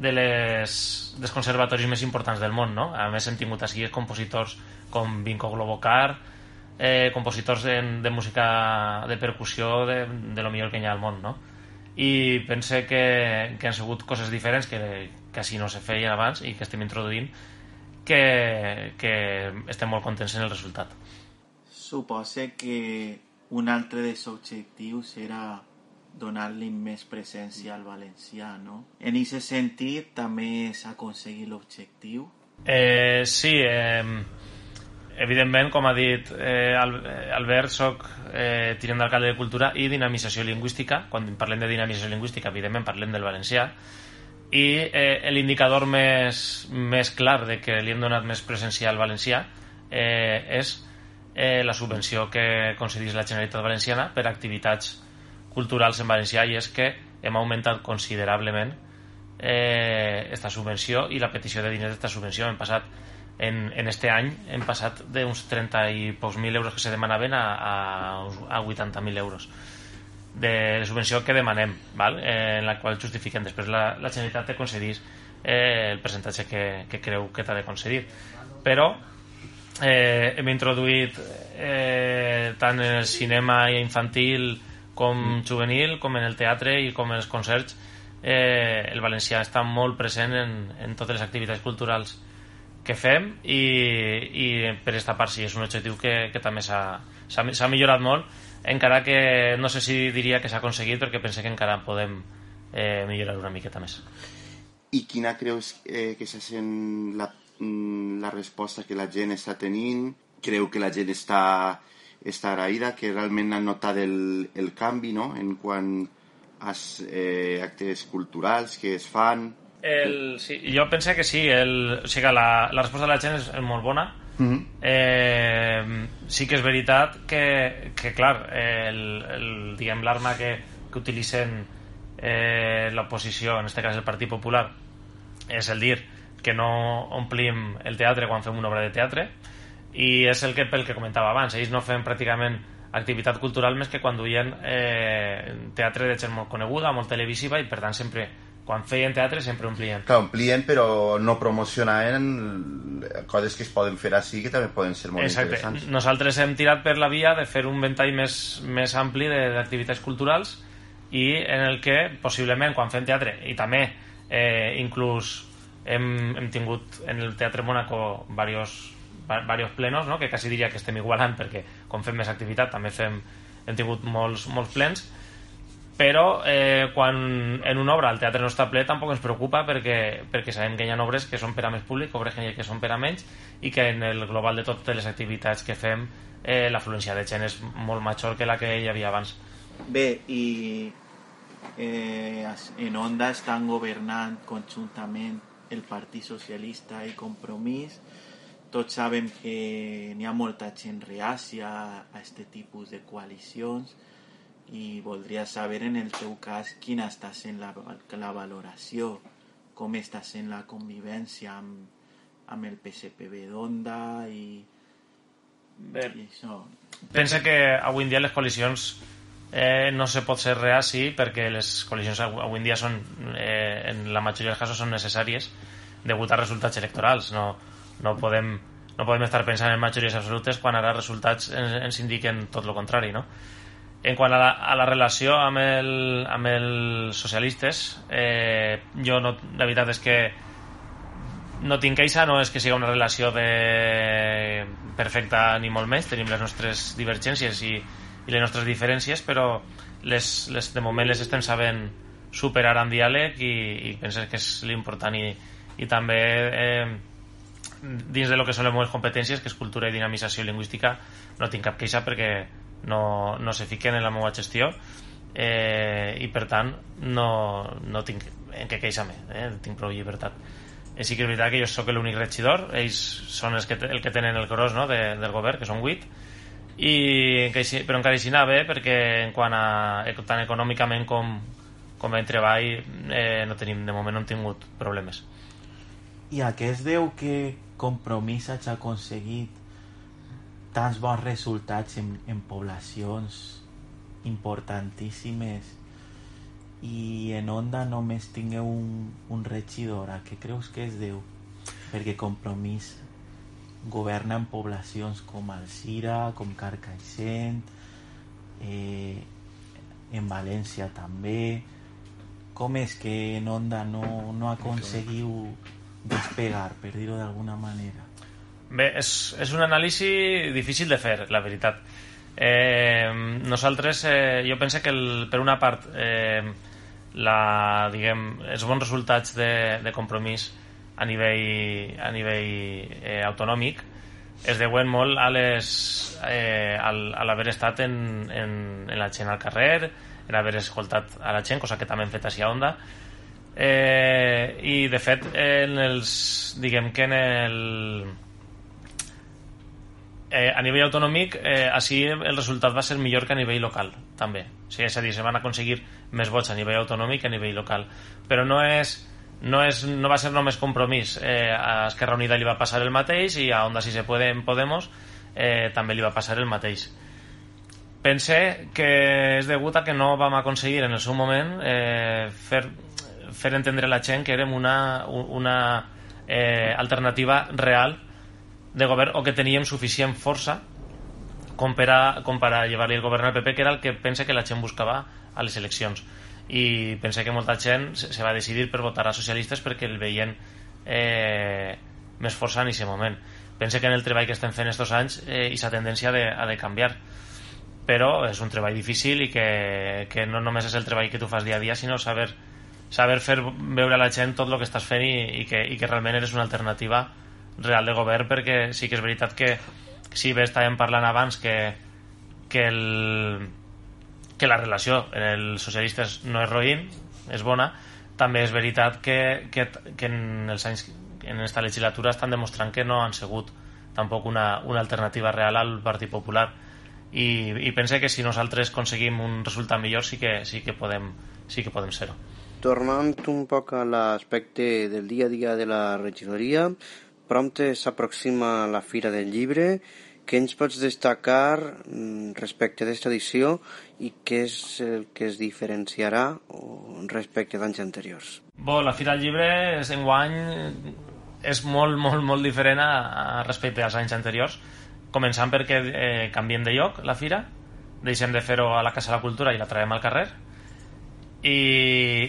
Speaker 12: de les, dels conservatoris més importants del món no? a més hem tingut així compositors com Vinco Globocar eh, compositors de, de música de percussió de, de lo millor que hi ha al món no? I pense que, que han sigut coses diferents que quasi no se feien abans i que estem introduint que, que estem molt contents en el resultat
Speaker 13: Supose que un altre dels objectius era donar-li més presència al valencià, no? En aquest sentit, també s'ha aconseguit l'objectiu?
Speaker 12: Eh, sí, eh, evidentment, com ha dit eh, eh, Albert, soc eh, tinent d'alcalde de Cultura i Dinamització Lingüística. Quan parlem de dinamització lingüística, evidentment parlem del valencià. I eh, l'indicador més, més clar de que li hem donat més presència al valencià eh, és eh, la subvenció que concedís la Generalitat Valenciana per activitats culturals en valencià i és que hem augmentat considerablement eh, esta subvenció i la petició de diners d'esta subvenció hem passat en, en este any hem passat d'uns 30 i pocs mil euros que se demanaven a, a, a 80.000 euros de subvenció que demanem val? Eh, en la qual justifiquem després la, la Generalitat te concedís eh, el percentatge que, que creu que t'ha de concedir. Però eh, hem introduït eh, tant en el cinema infantil com juvenil, com en el teatre i com en els concerts. Eh, el valencià està molt present en, en totes les activitats culturals que fem i, i per esta part sí, és un objectiu que, que també s'ha s'ha- s'ha millorat molt encara que no sé si diria que s'ha aconseguit perquè pense que encara podem eh, millorar una miqueta més
Speaker 7: I quina creus eh, que està sent la, mm, la resposta que la gent està tenint? Creu que la gent està, està agraïda, que realment han notat el, el canvi no? en quant als eh, actes culturals que es fan?
Speaker 12: El, sí, jo pense que sí el, o sigui, la, la resposta de la gent és, és molt bona
Speaker 7: Mhm.
Speaker 12: eh, sí que és veritat que, que clar, el, el, diguem l'arma que, que utilitzen eh, l'oposició, en este cas el Partit Popular, és el dir que no omplim el teatre quan fem una obra de teatre i és el que pel que comentava abans, ells no fem pràcticament activitat cultural més que quan duien eh, teatre de gent molt coneguda, molt televisiva i per tant sempre, quan feien teatre sempre omplien
Speaker 7: Que omplien però no promocionaven coses que es poden fer així que també poden ser molt
Speaker 12: Exacte.
Speaker 7: interessants.
Speaker 12: Nosaltres hem tirat per la via de fer un ventall més, més ampli de- d'activitats culturals i en el que possiblement quan fem teatre i també eh, inclús hem, hem tingut en el Teatre Mónaco varios, va- varios plenos no? que quasi diria que estem igualant perquè com fem més activitat també fem, hem tingut molts, molts plens però eh, quan en una obra el teatre no està ple tampoc ens preocupa perquè, perquè sabem que hi ha obres que són per a més públic, obres que són per a menys i que en el global de totes les activitats que fem eh, l'afluència de gent és molt major que la que hi havia abans
Speaker 13: Bé, i eh, en Onda estan governant conjuntament el Partit Socialista i Compromís. Tots sabem que n'hi ha molta gent reàcia a aquest tipus de coalicions i voldria saber en el teu cas quina està sent la, la valoració, com està sent la convivència amb, amb el PSPB d'Onda i,
Speaker 10: Bé,
Speaker 14: I això...
Speaker 12: Pensa que avui en dia les coalicions eh, no se pot ser res així perquè les coalicions av- avui en dia són, eh, en la majoria dels casos són necessàries degut a resultats electorals. No, no, podem, no podem estar pensant en majories absolutes quan ara resultats ens, ens indiquen tot el contrari, no? En quant a la, a la relació amb, el, amb els socialistes, eh, jo no, la veritat és que no tinc queixa, no és que sigui una relació de perfecta ni molt més, tenim les nostres divergències i, i les nostres diferències, però les, les, de moment les estem sabent superar amb diàleg i, i penso que és l'important i, i també eh, dins de lo que són les meves competències, que és cultura i dinamització lingüística, no tinc cap queixa perquè no, no se fiquen en la meva gestió eh, i per tant no, no tinc en què queixar-me, eh? tinc prou llibertat. Eh, sí que és veritat que jo sóc l'únic regidor, ells són els que, el que tenen el gros no? de, del govern, que són 8, i, però encara així anava bé perquè en quant a eh, tant econòmicament com, com en treball eh, no tenim, de moment no hem tingut problemes.
Speaker 14: I a què es deu que Compromís hagi aconseguit tants bons resultats en, en poblacions importantíssimes i en Onda només tingueu un, un regidor? A què creus que es deu? Perquè Compromís governa en poblacions com Alcira, com Carcaixent, eh, en València també. Com és que en Onda no, no aconseguiu despegar, per dir-ho d'alguna manera?
Speaker 12: Bé, és, és un anàlisi difícil de fer, la veritat. Eh, nosaltres, eh, jo penso que el, per una part eh, la, diguem, els bons resultats de, de compromís a nivell, a nivell eh, autonòmic es deuen molt a les, eh, al, a l'haver estat en, en, en la gent al carrer, en haver escoltat a la gent, cosa que també hem fet així a Onda, eh, i de fet en els, diguem que en el eh, a nivell autonòmic eh, així el resultat va ser millor que a nivell local també, o sigui, és a dir, se van aconseguir més vots a nivell autonòmic que a nivell local. Però no és no, és, no va ser només compromís. Eh, a Esquerra Unida li va passar el mateix i a Onda si se puede en Podemos eh, també li va passar el mateix. Pense que és degut a que no vam aconseguir en el seu moment eh, fer, fer entendre a la gent que érem una, una eh, alternativa real de govern o que teníem suficient força com per a, com per a llevar-li el govern al PP que era el que pensa que la gent buscava a les eleccions. I pensa que molta gent se va decidir per votar a socialistes perquè el veien eh, més força en aquest moment. Pensa que en el treball que estem fent estos anys eh, i sa tendència de, ha de canviar. Però és un treball difícil i que, que no només és el treball que tu fas dia a dia sinó saber, saber fer veure a la gent tot el que estàs fent i, i, que, i que realment eres una alternativa real de govern perquè sí que és veritat que si bé estàvem parlant abans que, que, el, que la relació en els socialistes no és roïn, és bona, també és veritat que, que, que en els anys en esta legislatura estan demostrant que no han sigut tampoc una, una alternativa real al Partit Popular i, i pense que si nosaltres aconseguim un resultat millor sí que, sí que podem, sí que podem ser-ho.
Speaker 2: Tornant un poc a l'aspecte del dia a dia de la regidoria, prompte s'aproxima la Fira del Llibre. Què ens pots destacar mm, respecte d'aquesta edició i què és el que es diferenciarà respecte d'anys anteriors?
Speaker 12: Bo, la Fira del Llibre és enguany és molt, molt, molt diferent a, a respecte als anys anteriors començant perquè eh, canviem de lloc la fira deixem de fer-ho a la Casa de la Cultura i la traiem al carrer i,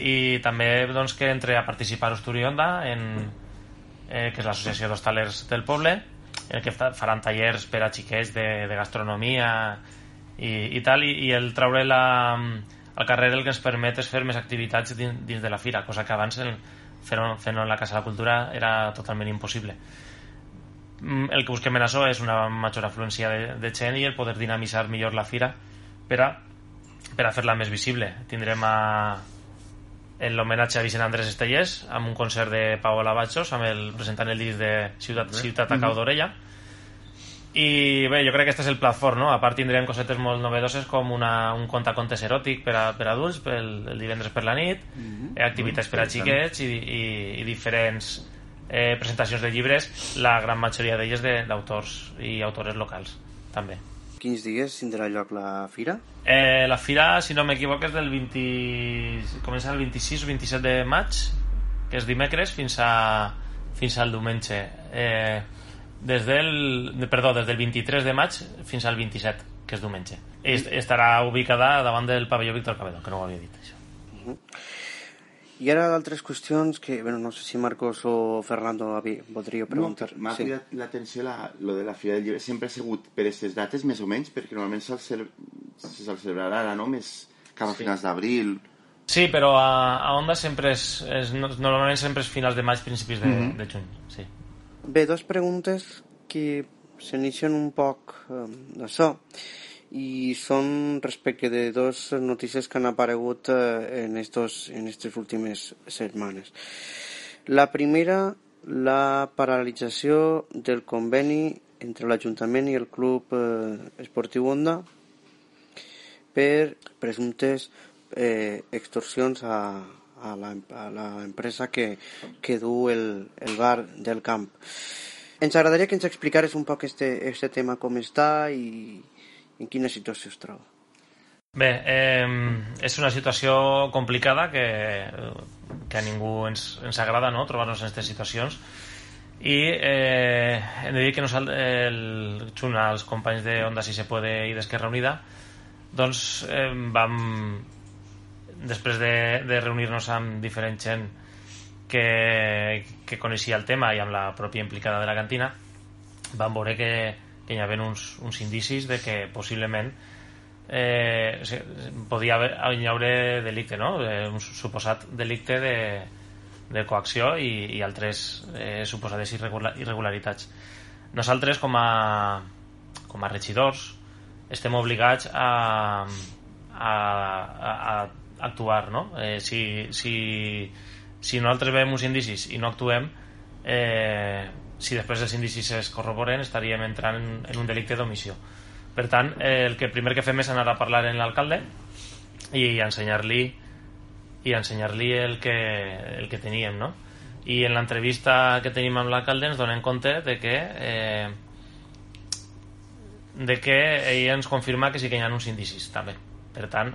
Speaker 12: i també doncs, que entre a participar a Osturionda en, eh, que és l'associació d'hostalers del poble en el que fa- faran tallers per a xiquets de, de gastronomia i, i tal i, i el treure la, al carrer el que ens permet és fer més activitats dins, dins de la fira cosa que abans fer-ho fer en la Casa de la Cultura era totalment impossible. Mm, el que busquem en això és una major afluència de, de gent i el poder dinamitzar millor la fira per a, per a fer-la més visible. Tindrem a l'homenatge a Vicent Andrés Estellers amb un concert de Paola Bachos amb el, presentant el disc de Ciutat, Ciutat a Cau d'Orella i bé, jo crec que este és el plat fort, no? A part tindrem cosetes molt novedoses com una, un contacontes eròtic per a, per adults pel, el divendres per la nit, eh, activitats per a xiquets i, i, i diferents eh, presentacions de llibres, la gran majoria d'elles de- d'autors i autores locals. també.
Speaker 2: Quins dies tindrà lloc la fira?
Speaker 12: Eh, la fira, si no m'equivoco, és del 20... comença el 26 o 27 de maig, que és dimecres, fins, a, fins al diumenge. Eh, des del, de- perdó, des del 23 de maig fins al 27, que és diumenge. Est, estarà ubicada davant del pavelló Víctor Cabedo, que no ho havia dit, això.
Speaker 2: I ara d'altres qüestions que, bueno, no sé si Marcos o Fernando avi- voldria preguntar.
Speaker 1: No, M'ha
Speaker 2: Sí.
Speaker 1: cridat l'atenció la, lo de la Fira del Llibre. Sempre ha sigut per aquestes dates, més o menys, perquè normalment se'l cele- se celebrarà ara, no? Més cap a
Speaker 12: Sí.
Speaker 1: finals d'abril.
Speaker 12: Sí, però a, a Onda sempre és, és, no- normalment sempre és finals de maig, principis de,
Speaker 2: Mhm.
Speaker 12: de juny. Sí.
Speaker 2: Bé, dos preguntes que s'inicien un poc eh, d'això i són respecte de dos notícies que han aparegut eh, en estos en estas últimes setmanes. La primera, la paralització del conveni entre l'Ajuntament i el Club eh, Esportiu Onda per presumptes eh, extorsions a, a, la, a la empresa que, que du el, el bar del camp. Ens agradaria que ens explicares un poc este, este tema com està i en quina situació es troba.
Speaker 12: Bé, eh, és una situació complicada que, que a ningú ens, ens agrada no? trobar-nos en aquestes situacions i eh, hem de dir que nosaltres, el, junt als companys de Onda Si Se Puede i d'Esquerra Unida doncs eh, vam després de, de reunir-nos amb diferent gent que, que coneixia el tema i amb la pròpia implicada de la cantina vam veure que, que hi havia uns, uns indicis de que possiblement eh, podia haver, hi haure delicte, no? Eh, un suposat delicte de, de coacció i, i altres eh, suposades irregular, irregularitats. Nosaltres, com a, com a regidors, estem obligats a, a, a, a actuar, no? Eh, si, si, si nosaltres veiem uns indicis i no actuem, eh, si després els indicis es corroboren, estaríem entrant en, un delicte d'omissió. Per tant, eh, el que primer que fem és anar a parlar amb l'alcalde i ensenyar-li i ensenyar-li el, que, el que teníem, no? I en l'entrevista que tenim amb l'alcalde ens donem compte de que eh, de que ell ens confirma que sí que hi ha uns indicis, també. Per tant,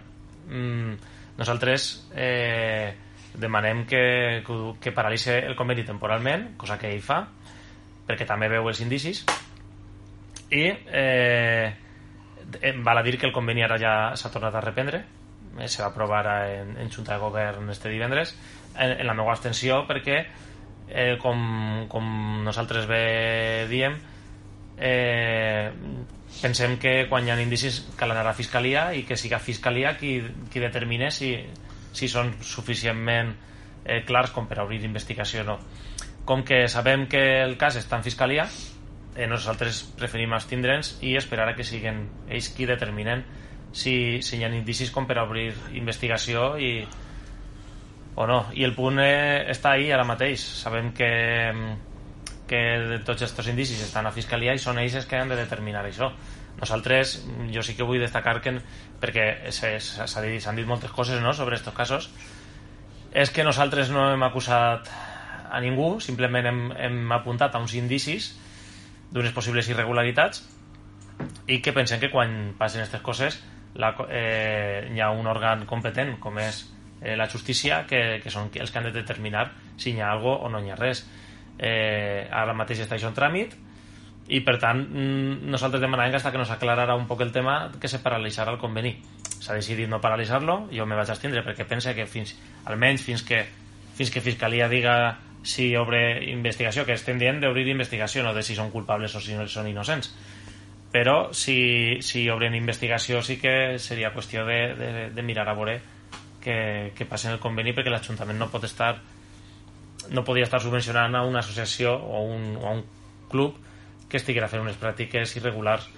Speaker 12: mm, nosaltres eh, demanem que, que, paralitze el conveni temporalment, cosa que ell fa, perquè també veu els indicis, i eh, val a dir que el conveni ara ja s'ha tornat a reprendre, eh, se va aprovar en, en Junta de Govern este divendres, en, en la meva abstenció, perquè, eh, com, com nosaltres bé diem, eh, pensem que quan hi ha indicis cal anar a Fiscalia i que siga Fiscalia qui, qui determine si, si són suficientment eh, clars com per obrir investigació o no. Com que sabem que el cas està en Fiscalia, eh, nosaltres preferim abstindre'ns i esperar a que siguin ells qui determinen si, si hi ha indicis com per obrir investigació i o no. I el punt eh, està ahí ara mateix. Sabem que, que tots aquests indicis estan a Fiscalia i són ells els que han de determinar això. Nosaltres, jo sí que vull destacar que, perquè s'han dit, dit moltes coses no, sobre aquests casos, és que nosaltres no hem acusat a ningú, simplement hem, hem apuntat a uns indicis d'unes possibles irregularitats i que pensem que quan passen aquestes coses la, eh, hi ha un òrgan competent com és eh, la justícia que, que són els que han de determinar si hi ha algo o no hi ha res. Eh, ara mateix està això en tràmit i per tant mm, nosaltres demanàvem que hasta que nos aclarara un poc el tema que se paralitzara el conveni s'ha decidit no paralitzar-lo jo me vaig abstindre perquè pense que fins almenys fins que, fins que Fiscalia diga si obre investigació, que estem dient d'obrir investigació, no de si són culpables o si no són innocents. Però si, si obren investigació sí que seria qüestió de, de, de mirar a veure que, que passen el conveni perquè l'Ajuntament no pot estar no podia estar subvencionant a una associació o un, o a un club que estiguera fent unes pràctiques irregulars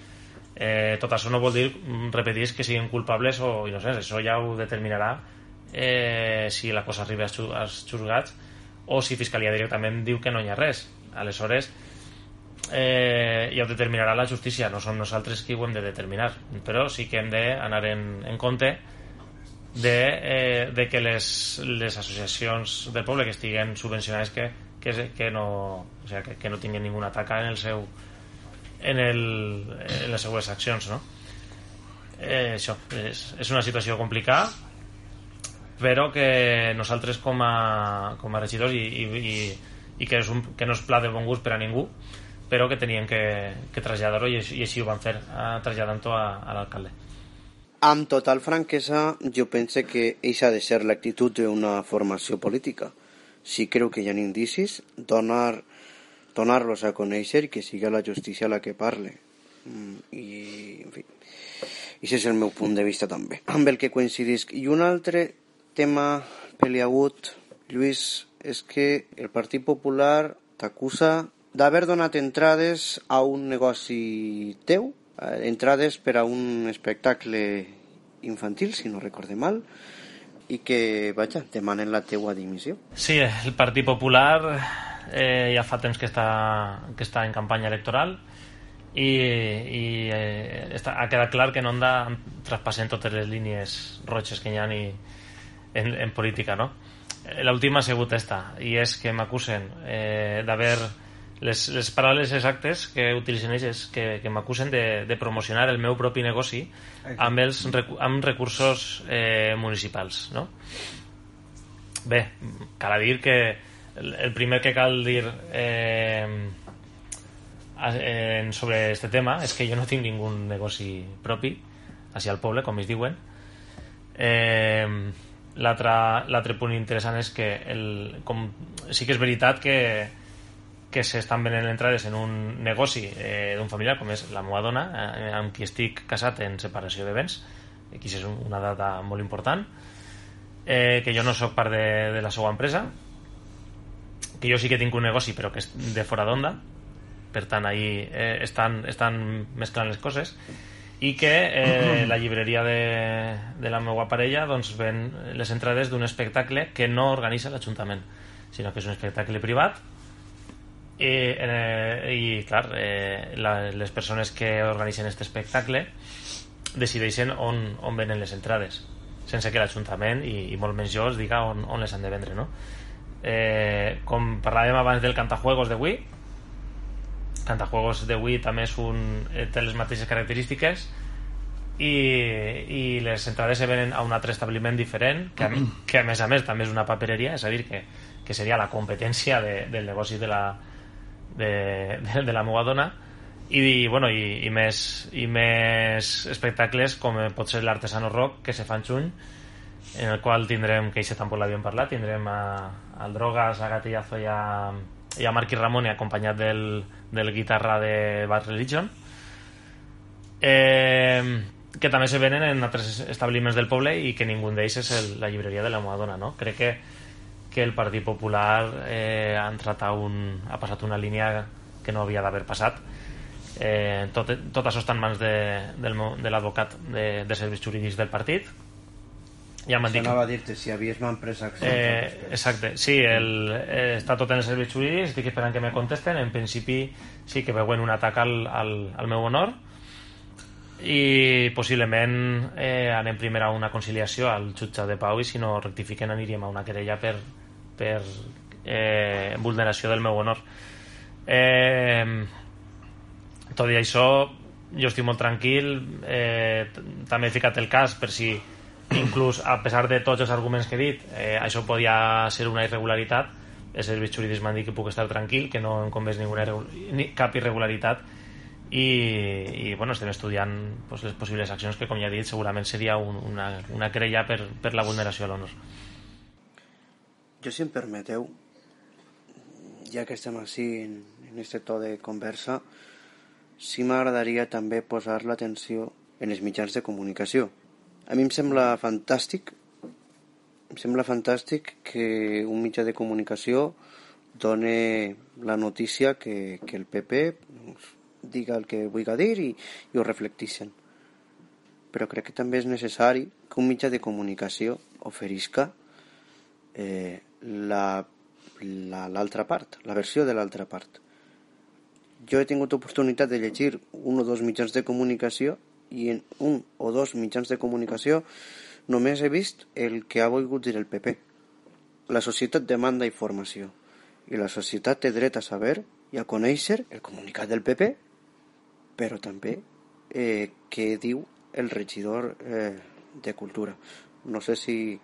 Speaker 12: eh, tot això no vol dir repetir que siguin culpables o innocents això ja ho determinarà eh, si la cosa arriba als juzgats o si Fiscalia directament diu que no hi ha res. Aleshores, eh, ja ho determinarà la justícia, no som nosaltres qui ho hem de determinar, però sí que hem d'anar en, en compte de, eh, de que les, les associacions del poble que estiguen subvencionades que, que, que, no, o sigui, que, que no tinguin ninguna taca en el seu en, el, en les següents accions, no? Eh, això, és, és una situació complicada, però que nosaltres com a, com a regidors i, i, i, i que, és un, que no és pla de bon gust per a ningú, però que tenien que, que traslladar-ho i, i així ho van fer, eh, traslladant-ho a, a l'alcalde.
Speaker 2: Amb total franquesa, jo pense que eixa ha de ser l'actitud d'una formació política. Si creu que hi ha indicis, donar, donar-los a conèixer que sigui la justícia la que parle. Mm, I, en fi, i és el meu punt de vista també. Amb el que coincidisc. I un altre tema peliagut, Lluís, és que el Partit Popular t'acusa d'haver donat entrades a un negoci teu, eh, entrades per a un espectacle infantil, si no recorde mal, i que, vaja, demanen la teua dimissió.
Speaker 12: Sí, el Partit Popular eh, ja fa temps que està, que està en campanya electoral i, i eh, està, ha quedat clar que en Onda traspassen totes les línies roges que hi ha i, en, en política, no? Eh, L'última ha sigut esta, i és que m'acusen eh, d'haver... Les, les paraules exactes que utilitzen ells és que, que m'acusen de, de promocionar el meu propi negoci amb, els, amb recursos eh, municipals, no? Bé, cal dir que el, primer que cal dir eh, sobre este tema és que jo no tinc ningú negoci propi hacia el poble, com es diuen eh, l'altre punt interessant és que el, com, sí que és veritat que que s'estan venent entrades en un negoci eh, d'un familiar com és la meva dona eh, amb qui estic casat en separació de béns aquí és una data molt important eh, que jo no sóc part de, de la seva empresa que jo sí que tinc un negoci però que és de fora d'onda per tant ahí eh, estan, estan mesclant les coses i que eh, la llibreria de, de la meva parella doncs ven les entrades d'un espectacle que no organitza l'Ajuntament sinó que és un espectacle privat i, eh, i clar, eh, la, les persones que organitzen aquest espectacle decideixen on, on venen les entrades sense que l'Ajuntament i, i molt menys jo els diga on, on les han de vendre no? eh, com parlàvem abans del Cantajuegos de Wii Cantajuegos de Wii també és un, eh, té les mateixes característiques i, i les entrades se venen a un altre establiment diferent que a, que a més a més també és una papereria és a dir que, que seria la competència de, del negoci de la, de, de, de la meva dona i, bueno, i, i, més, i més espectacles com pot ser l'Artesano Rock que se fa en juny en el qual tindrem, que això tampoc l'havíem parlat tindrem a, al Drogas, a Gatillazo i a, i a Marqui Ramon acompanyat del, del guitarra de Bad Religion eh, que també se venen en altres establiments del poble i que ningú d'ells és el, la llibreria de la meva dona no? crec que, que el Partit Popular eh, ha entrat a un, ha passat una línia que no havia d'haver passat eh, tot, tot això està en mans de, del, de l'advocat de, de serveis jurídics del partit ja m'han dit
Speaker 2: Anava a dir-te si havies empresa accions.
Speaker 12: Eh, exacte, sí, el, eh, està tot en els serveis jurídics, estic esperant que me contesten. En principi sí que veuen un atac al, al, al meu honor i possiblement eh, anem primer a una conciliació al jutge de Pau i si no rectifiquen aniríem a una querella per, per eh, vulneració del meu honor. Eh, tot i això, jo estic molt tranquil, eh, també he ficat el cas per si inclús a pesar de tots els arguments que he dit eh, això podia ser una irregularitat els serveis jurídics m'han dit que puc estar tranquil que no em convés ninguna, ni, cap irregularitat i, i bueno, estem estudiant pues, les possibles accions que com ja he dit segurament seria un, una, una querella per, per la vulneració a l'honor
Speaker 2: Jo, si em permeteu, ja que estem així en, en este to de conversa, sí m'agradaria també posar l'atenció en els mitjans de comunicació. A mi em sembla fantàstic, em sembla fantàstic que un mitjà de comunicació done la notícia que, que el PP doncs, diga el que vulgui dir i, i ho reflecteixen. Però crec que també és necessari que un mitjà de comunicació oferisca eh, la la- l'altra part, la versió de l'altra part. Jo he tingut oportunitat de llegir un o dos mitjans de comunicació i en un o dos mitjans de comunicació només he vist el que ha volgut dir el PP. La societat demanda informació i la societat té dret a saber i a conèixer el comunicat del PP però també eh, què diu el regidor eh, de Cultura. No sé si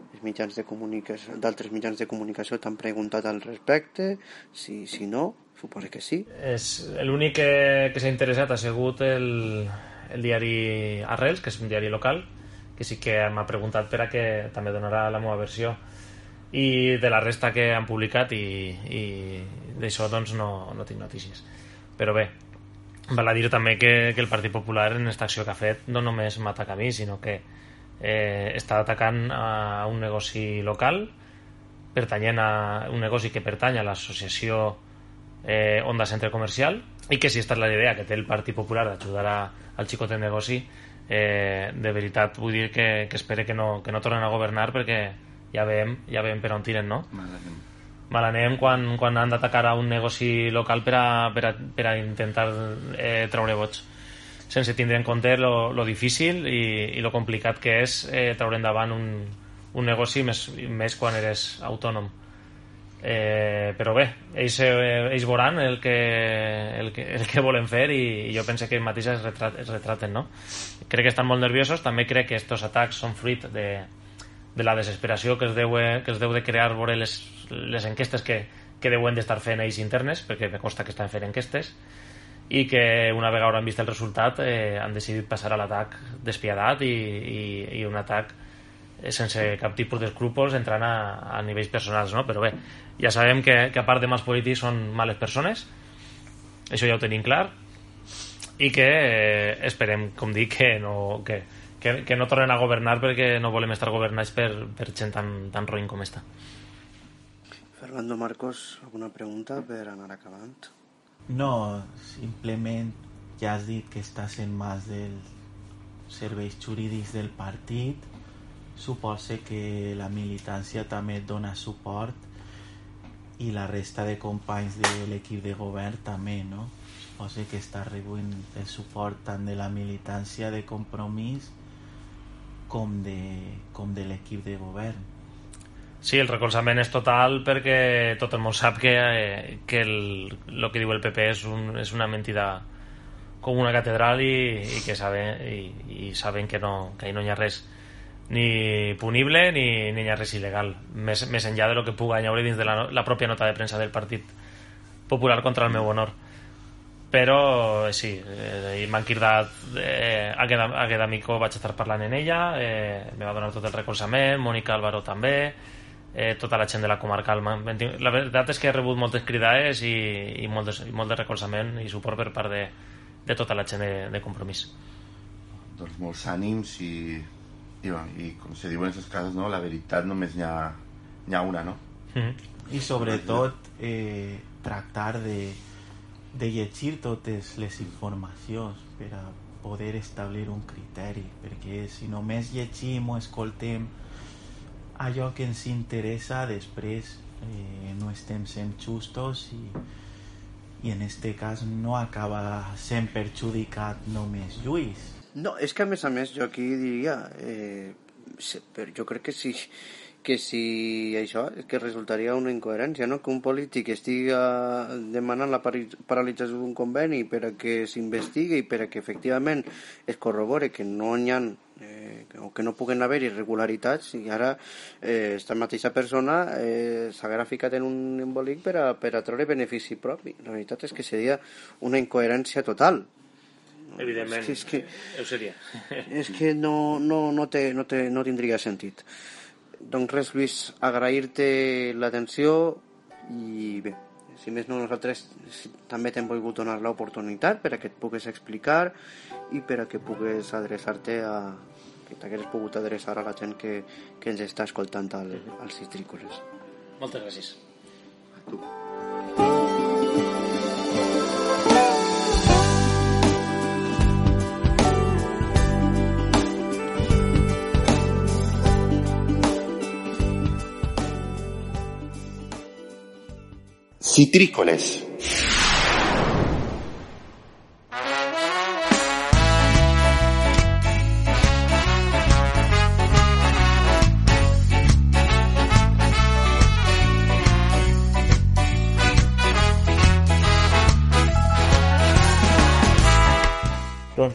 Speaker 2: els mitjans de comunicació, d'altres mitjans de comunicació t'han preguntat al respecte, si, si no, suposo que sí.
Speaker 12: És l'únic que, que s'ha interessat ha sigut el, el diari Arrels, que és un diari local, que sí que m'ha preguntat per a que també donarà la meva versió. I de la resta que han publicat i, i d'això doncs no, no tinc notícies. Però bé val a dir també que, que el Partit Popular en aquesta acció que ha fet no només m'ataca a mi sinó que eh, està atacant a un negoci local pertanyent a un negoci que pertany a l'associació eh, Onda Centre Comercial i que si aquesta és la idea que té el Partit Popular d'ajudar al xicot de negoci eh, de veritat vull dir que, que espere que no, que no tornen a governar perquè ja veiem, ja veiem per on tiren, no?
Speaker 1: Malanem.
Speaker 12: Mal anem quan, quan han d'atacar a un negoci local per a, per a, per a intentar eh, treure vots sense tindre en compte lo, lo difícil i, i lo complicat que és eh, treure endavant un, un negoci més, més quan eres autònom. Eh, però bé ells, eh, ells veuran el que, el, que, el que volen fer i, i jo penso que ells mateixos es, retrat, es retraten no? crec que estan molt nerviosos. També crec que aquests atacs són fruit de, de la desesperació que es deu, que es deu de crear veure les, les enquestes que, que deuen d'estar fent ells internes perquè me consta que estan fent enquestes i que una vegada hauran vist el resultat eh, han decidit passar a l'atac despiadat i, i, i un atac sense cap tipus d'escrúpols entrant a, a nivells personals no? però bé, ja sabem que, que a part de mals polítics són males persones això ja ho tenim clar i que eh, esperem, com dic, que no, que, que, que no tornen a governar perquè no volem estar governats per, per gent tan, tan roïn com esta.
Speaker 2: Fernando Marcos, alguna pregunta per anar acabant?
Speaker 14: No, simplement ja has dit que estàs en mans dels serveis jurídics del partit. Suposa que la militància també et dona suport i la resta de companys de l'equip de govern també, no? Suposa que està rebent el suport tant de la militància de compromís com de, com de l'equip de govern.
Speaker 12: Sí, el recolzament és total perquè tot el món sap que, eh, que el, el que diu el PP és, un, és una mentida com una catedral i, i que saben, i, i saben que, no, que ahí no hi ha res ni punible ni, ni hi ha res il·legal. Més, més enllà de lo que puga haure dins de la, la pròpia nota de premsa del Partit Popular contra el meu honor. Però eh, sí, eh, m'han cridat eh, aquest, aquest amico vaig estar parlant en ella eh, me va donar tot el recolzament Mònica Álvaro també eh, tota la gent de la comarcal la veritat és que he rebut moltes cridades i, i, molt, de, i molt de recolzament i suport per part de, de tota la gent de, de compromís
Speaker 1: doncs molts ànims i, i, bueno, i com se diu en aquests casos no? la veritat només n'hi ha, ha una no?
Speaker 12: mm -hmm.
Speaker 14: i sobretot eh, tractar de, de llegir totes les informacions per a poder establir un criteri perquè si només llegim o escoltem allò que ens interessa després eh, no estem sent justos i, i en este cas no acaba sent perjudicat només Lluís
Speaker 2: No, és que a més a més jo aquí diria eh, però jo crec que sí que si això és que resultaria una incoherència, no? que un polític estigui demanant la paralització d'un conveni per a que s'investigui i per a que efectivament es corrobore que no hi ha eh, o que no puguen haver irregularitats i ara eh, esta mateixa persona eh, s'haguera ficat en un embolic per a, per a treure benefici propi. La veritat és que seria una incoherència total.
Speaker 12: Evidentment,
Speaker 2: és que,
Speaker 12: ho seria.
Speaker 2: és que no, no, no, té, no, té, no tindria sentit. Doncs res, Lluís, agrair-te l'atenció i bé, si més no nosaltres també t'hem volgut donar l'oportunitat per a que et pugues explicar i per a que pugues adreçar-te a que t'hagués pogut adreçar a la gent que, que ens està escoltant al, als citrícoles.
Speaker 12: Moltes gràcies.
Speaker 1: A tu. Citrícoles.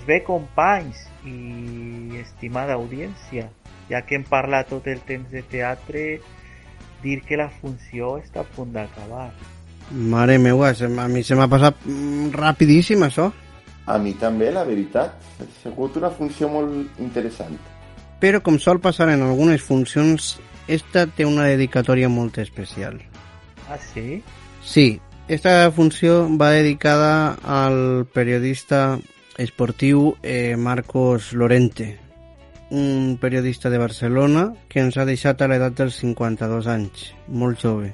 Speaker 3: Bé, companys i estimada audiència, ja que hem parlat tot el temps de teatre, dir que la funció està a punt d'acabar.
Speaker 2: Mare meua, se m- a mi se m'ha passat mm, rapidíssim això.
Speaker 7: A mi també, la veritat. Ha sigut una funció molt interessant.
Speaker 2: Però com sol passar en algunes funcions, esta té una dedicatòria molt especial.
Speaker 3: Ah, sí?
Speaker 2: Sí, esta funció va dedicada al periodista esportiu eh, Marcos Lorente, un periodista de Barcelona que ens ha deixat a l'edat dels 52 anys, molt jove.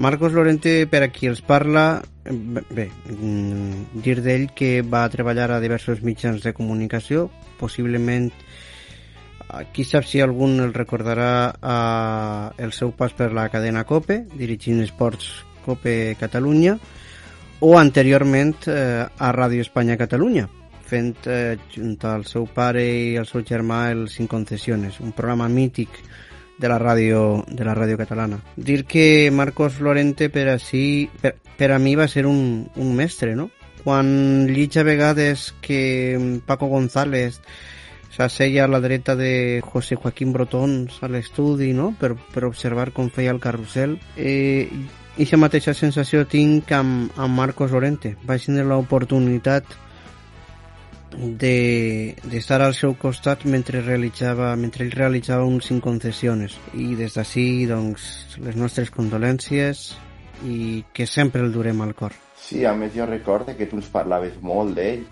Speaker 2: Marcos Lorente, per a qui els parla, eh, bé, mm, dir d'ell que va treballar a diversos mitjans de comunicació, possiblement eh, qui sap si algun el recordarà eh, el seu pas per la cadena COPE, dirigint esports COPE Catalunya, o anteriorment eh, a Ràdio Espanya Catalunya, fent eh, junt al seu pare i al seu germà el Sin Concesiones, un programa mític de la ràdio, de la ràdio catalana. Dir que Marcos Lorente per a, si, per, per a mi va ser un, un mestre, no? Quan llig a vegades que Paco González s'asseia a la dreta de José Joaquín Brotons a l'estudi, no?, per, per observar com feia el carrusel. Eh, Ixa mateixa sensació tinc amb, amb Marcos Lorente. Vaig tindre l'oportunitat de d'estar al seu costat mentre realitzava mentre ell realitzava un cinc concessiones i des d'ací doncs les nostres condolències i que sempre el durem al cor
Speaker 7: Sí, a més jo recorde que tu ens parlaves molt d'ell,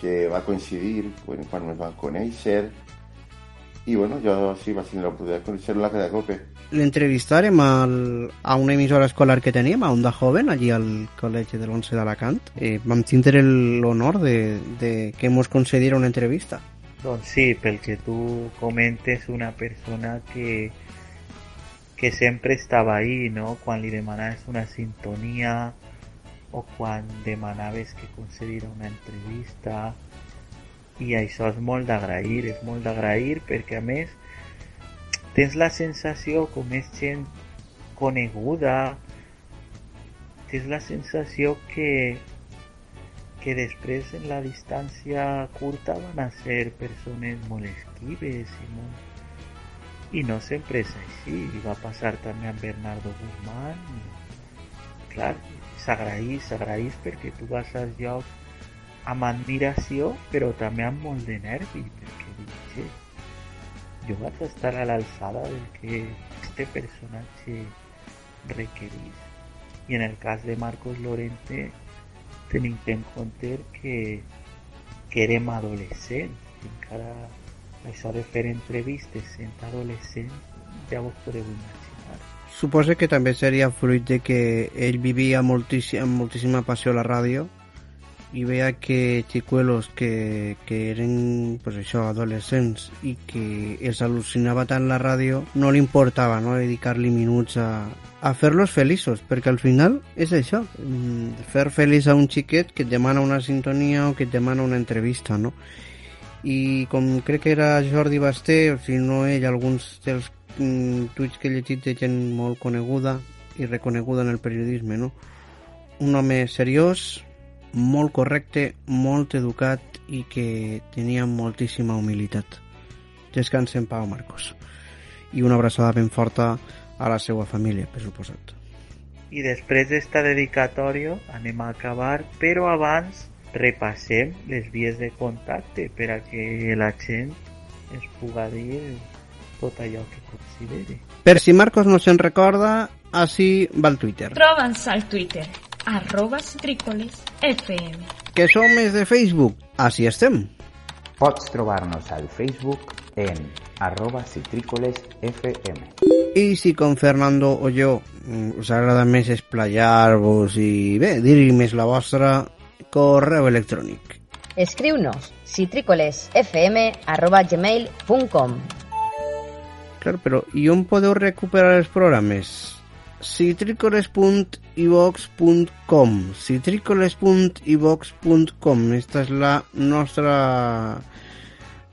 Speaker 7: que va coincidir quan, quan ens vam conèixer, i bueno, jo sí vaig tenir l'oportunitat de conèixer-lo a la cadena COPE.
Speaker 2: l'entrevistarem al, a una emissora escolar que teníem, a Onda Joven, allí al col·legi de l'Once d'Alacant. Eh, vam tindre l'honor de, de que mos concediera una entrevista.
Speaker 3: Doncs sí, pel que tu comentes, una persona que, que sempre estava ahí, no? Quan li demanaves una sintonia o quan demanaves que concediera una entrevista i això és molt d'agrair, és molt d'agrair perquè a més tens la sensació com és gent coneguda tens la sensació que que després en la distància curta van a ser persones molt esquives i, molt... i no sempre és així i va passar també amb Bernardo Guzmán i clar, s'agraís, s'agraís perquè tu vas als llocs amb admiració però també amb molt de nervi perquè dius, jo vaig estar a l'alçada del que este personatge requerís i en el cas de Marcos Lorente tenim en compte que, que érem adolescents encara això de fer entrevistes sent adolescents ja vos podeu imaginar.
Speaker 2: Suposo que també seria fruit de que ell vivia moltíssim, amb moltíssima passió a la ràdio i veia que xicuelos que, que eren pues això, adolescents i que els al·lucinava tant la ràdio no li importava no? dedicar-li minuts a, a fer-los feliços perquè al final és això mm, fer feliç a un xiquet que et demana una sintonia o que et demana una entrevista no? i com crec que era Jordi Basté o si no ell, alguns dels mm, tuits que he llegit de gent molt coneguda i reconeguda en el periodisme no? un home seriós molt correcte, molt educat i que tenia moltíssima humilitat. Descansa en pau, Marcos. I una abraçada ben forta a la seva família, per suposat.
Speaker 3: i després d'esta dedicatòria anem a acabar però abans repassem les vies de contacte per a que la gent ens puga dir tot allò que consideri
Speaker 2: Per si Marcos no se'n recorda, així va el Twitter.
Speaker 15: Troba'ns al Twitter, arroba Citrícoles FM.
Speaker 2: Que som més de Facebook, així estem.
Speaker 16: Pots trobar-nos al Facebook en arroba citrícolesfm.
Speaker 2: I si com Fernando o jo mm, us agrada més esplayar-vos i bé, dir més la vostra, correu electrònic.
Speaker 17: Escriu-nos citrícolesfm.gmail.com
Speaker 2: Clar, però i on podeu recuperar els programes? citricoles.ivox.com citricoles.ivox.com Esta és la nostra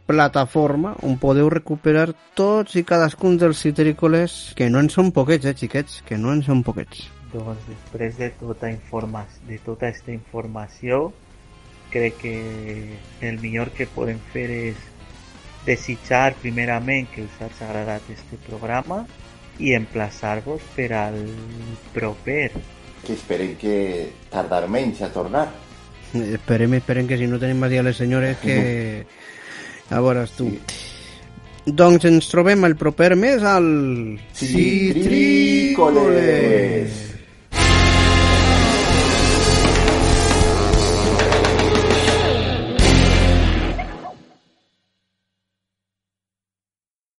Speaker 2: plataforma on podeu recuperar tots i cadascun dels citrícoles que no en són poquets, eh, xiquets? Que no en són poquets.
Speaker 3: doncs després de tota, informa de tota aquesta informació crec que el millor que podem fer és desitjar primerament que us hagi agradat este programa i emplaçar-vos per al proper.
Speaker 7: Que esperem que tardar menys a tornar.
Speaker 2: Esperem, esperem que si no tenim a dir a les senyores que... A veure, tu. Doncs ens trobem el proper mes al...
Speaker 7: Citrícoles.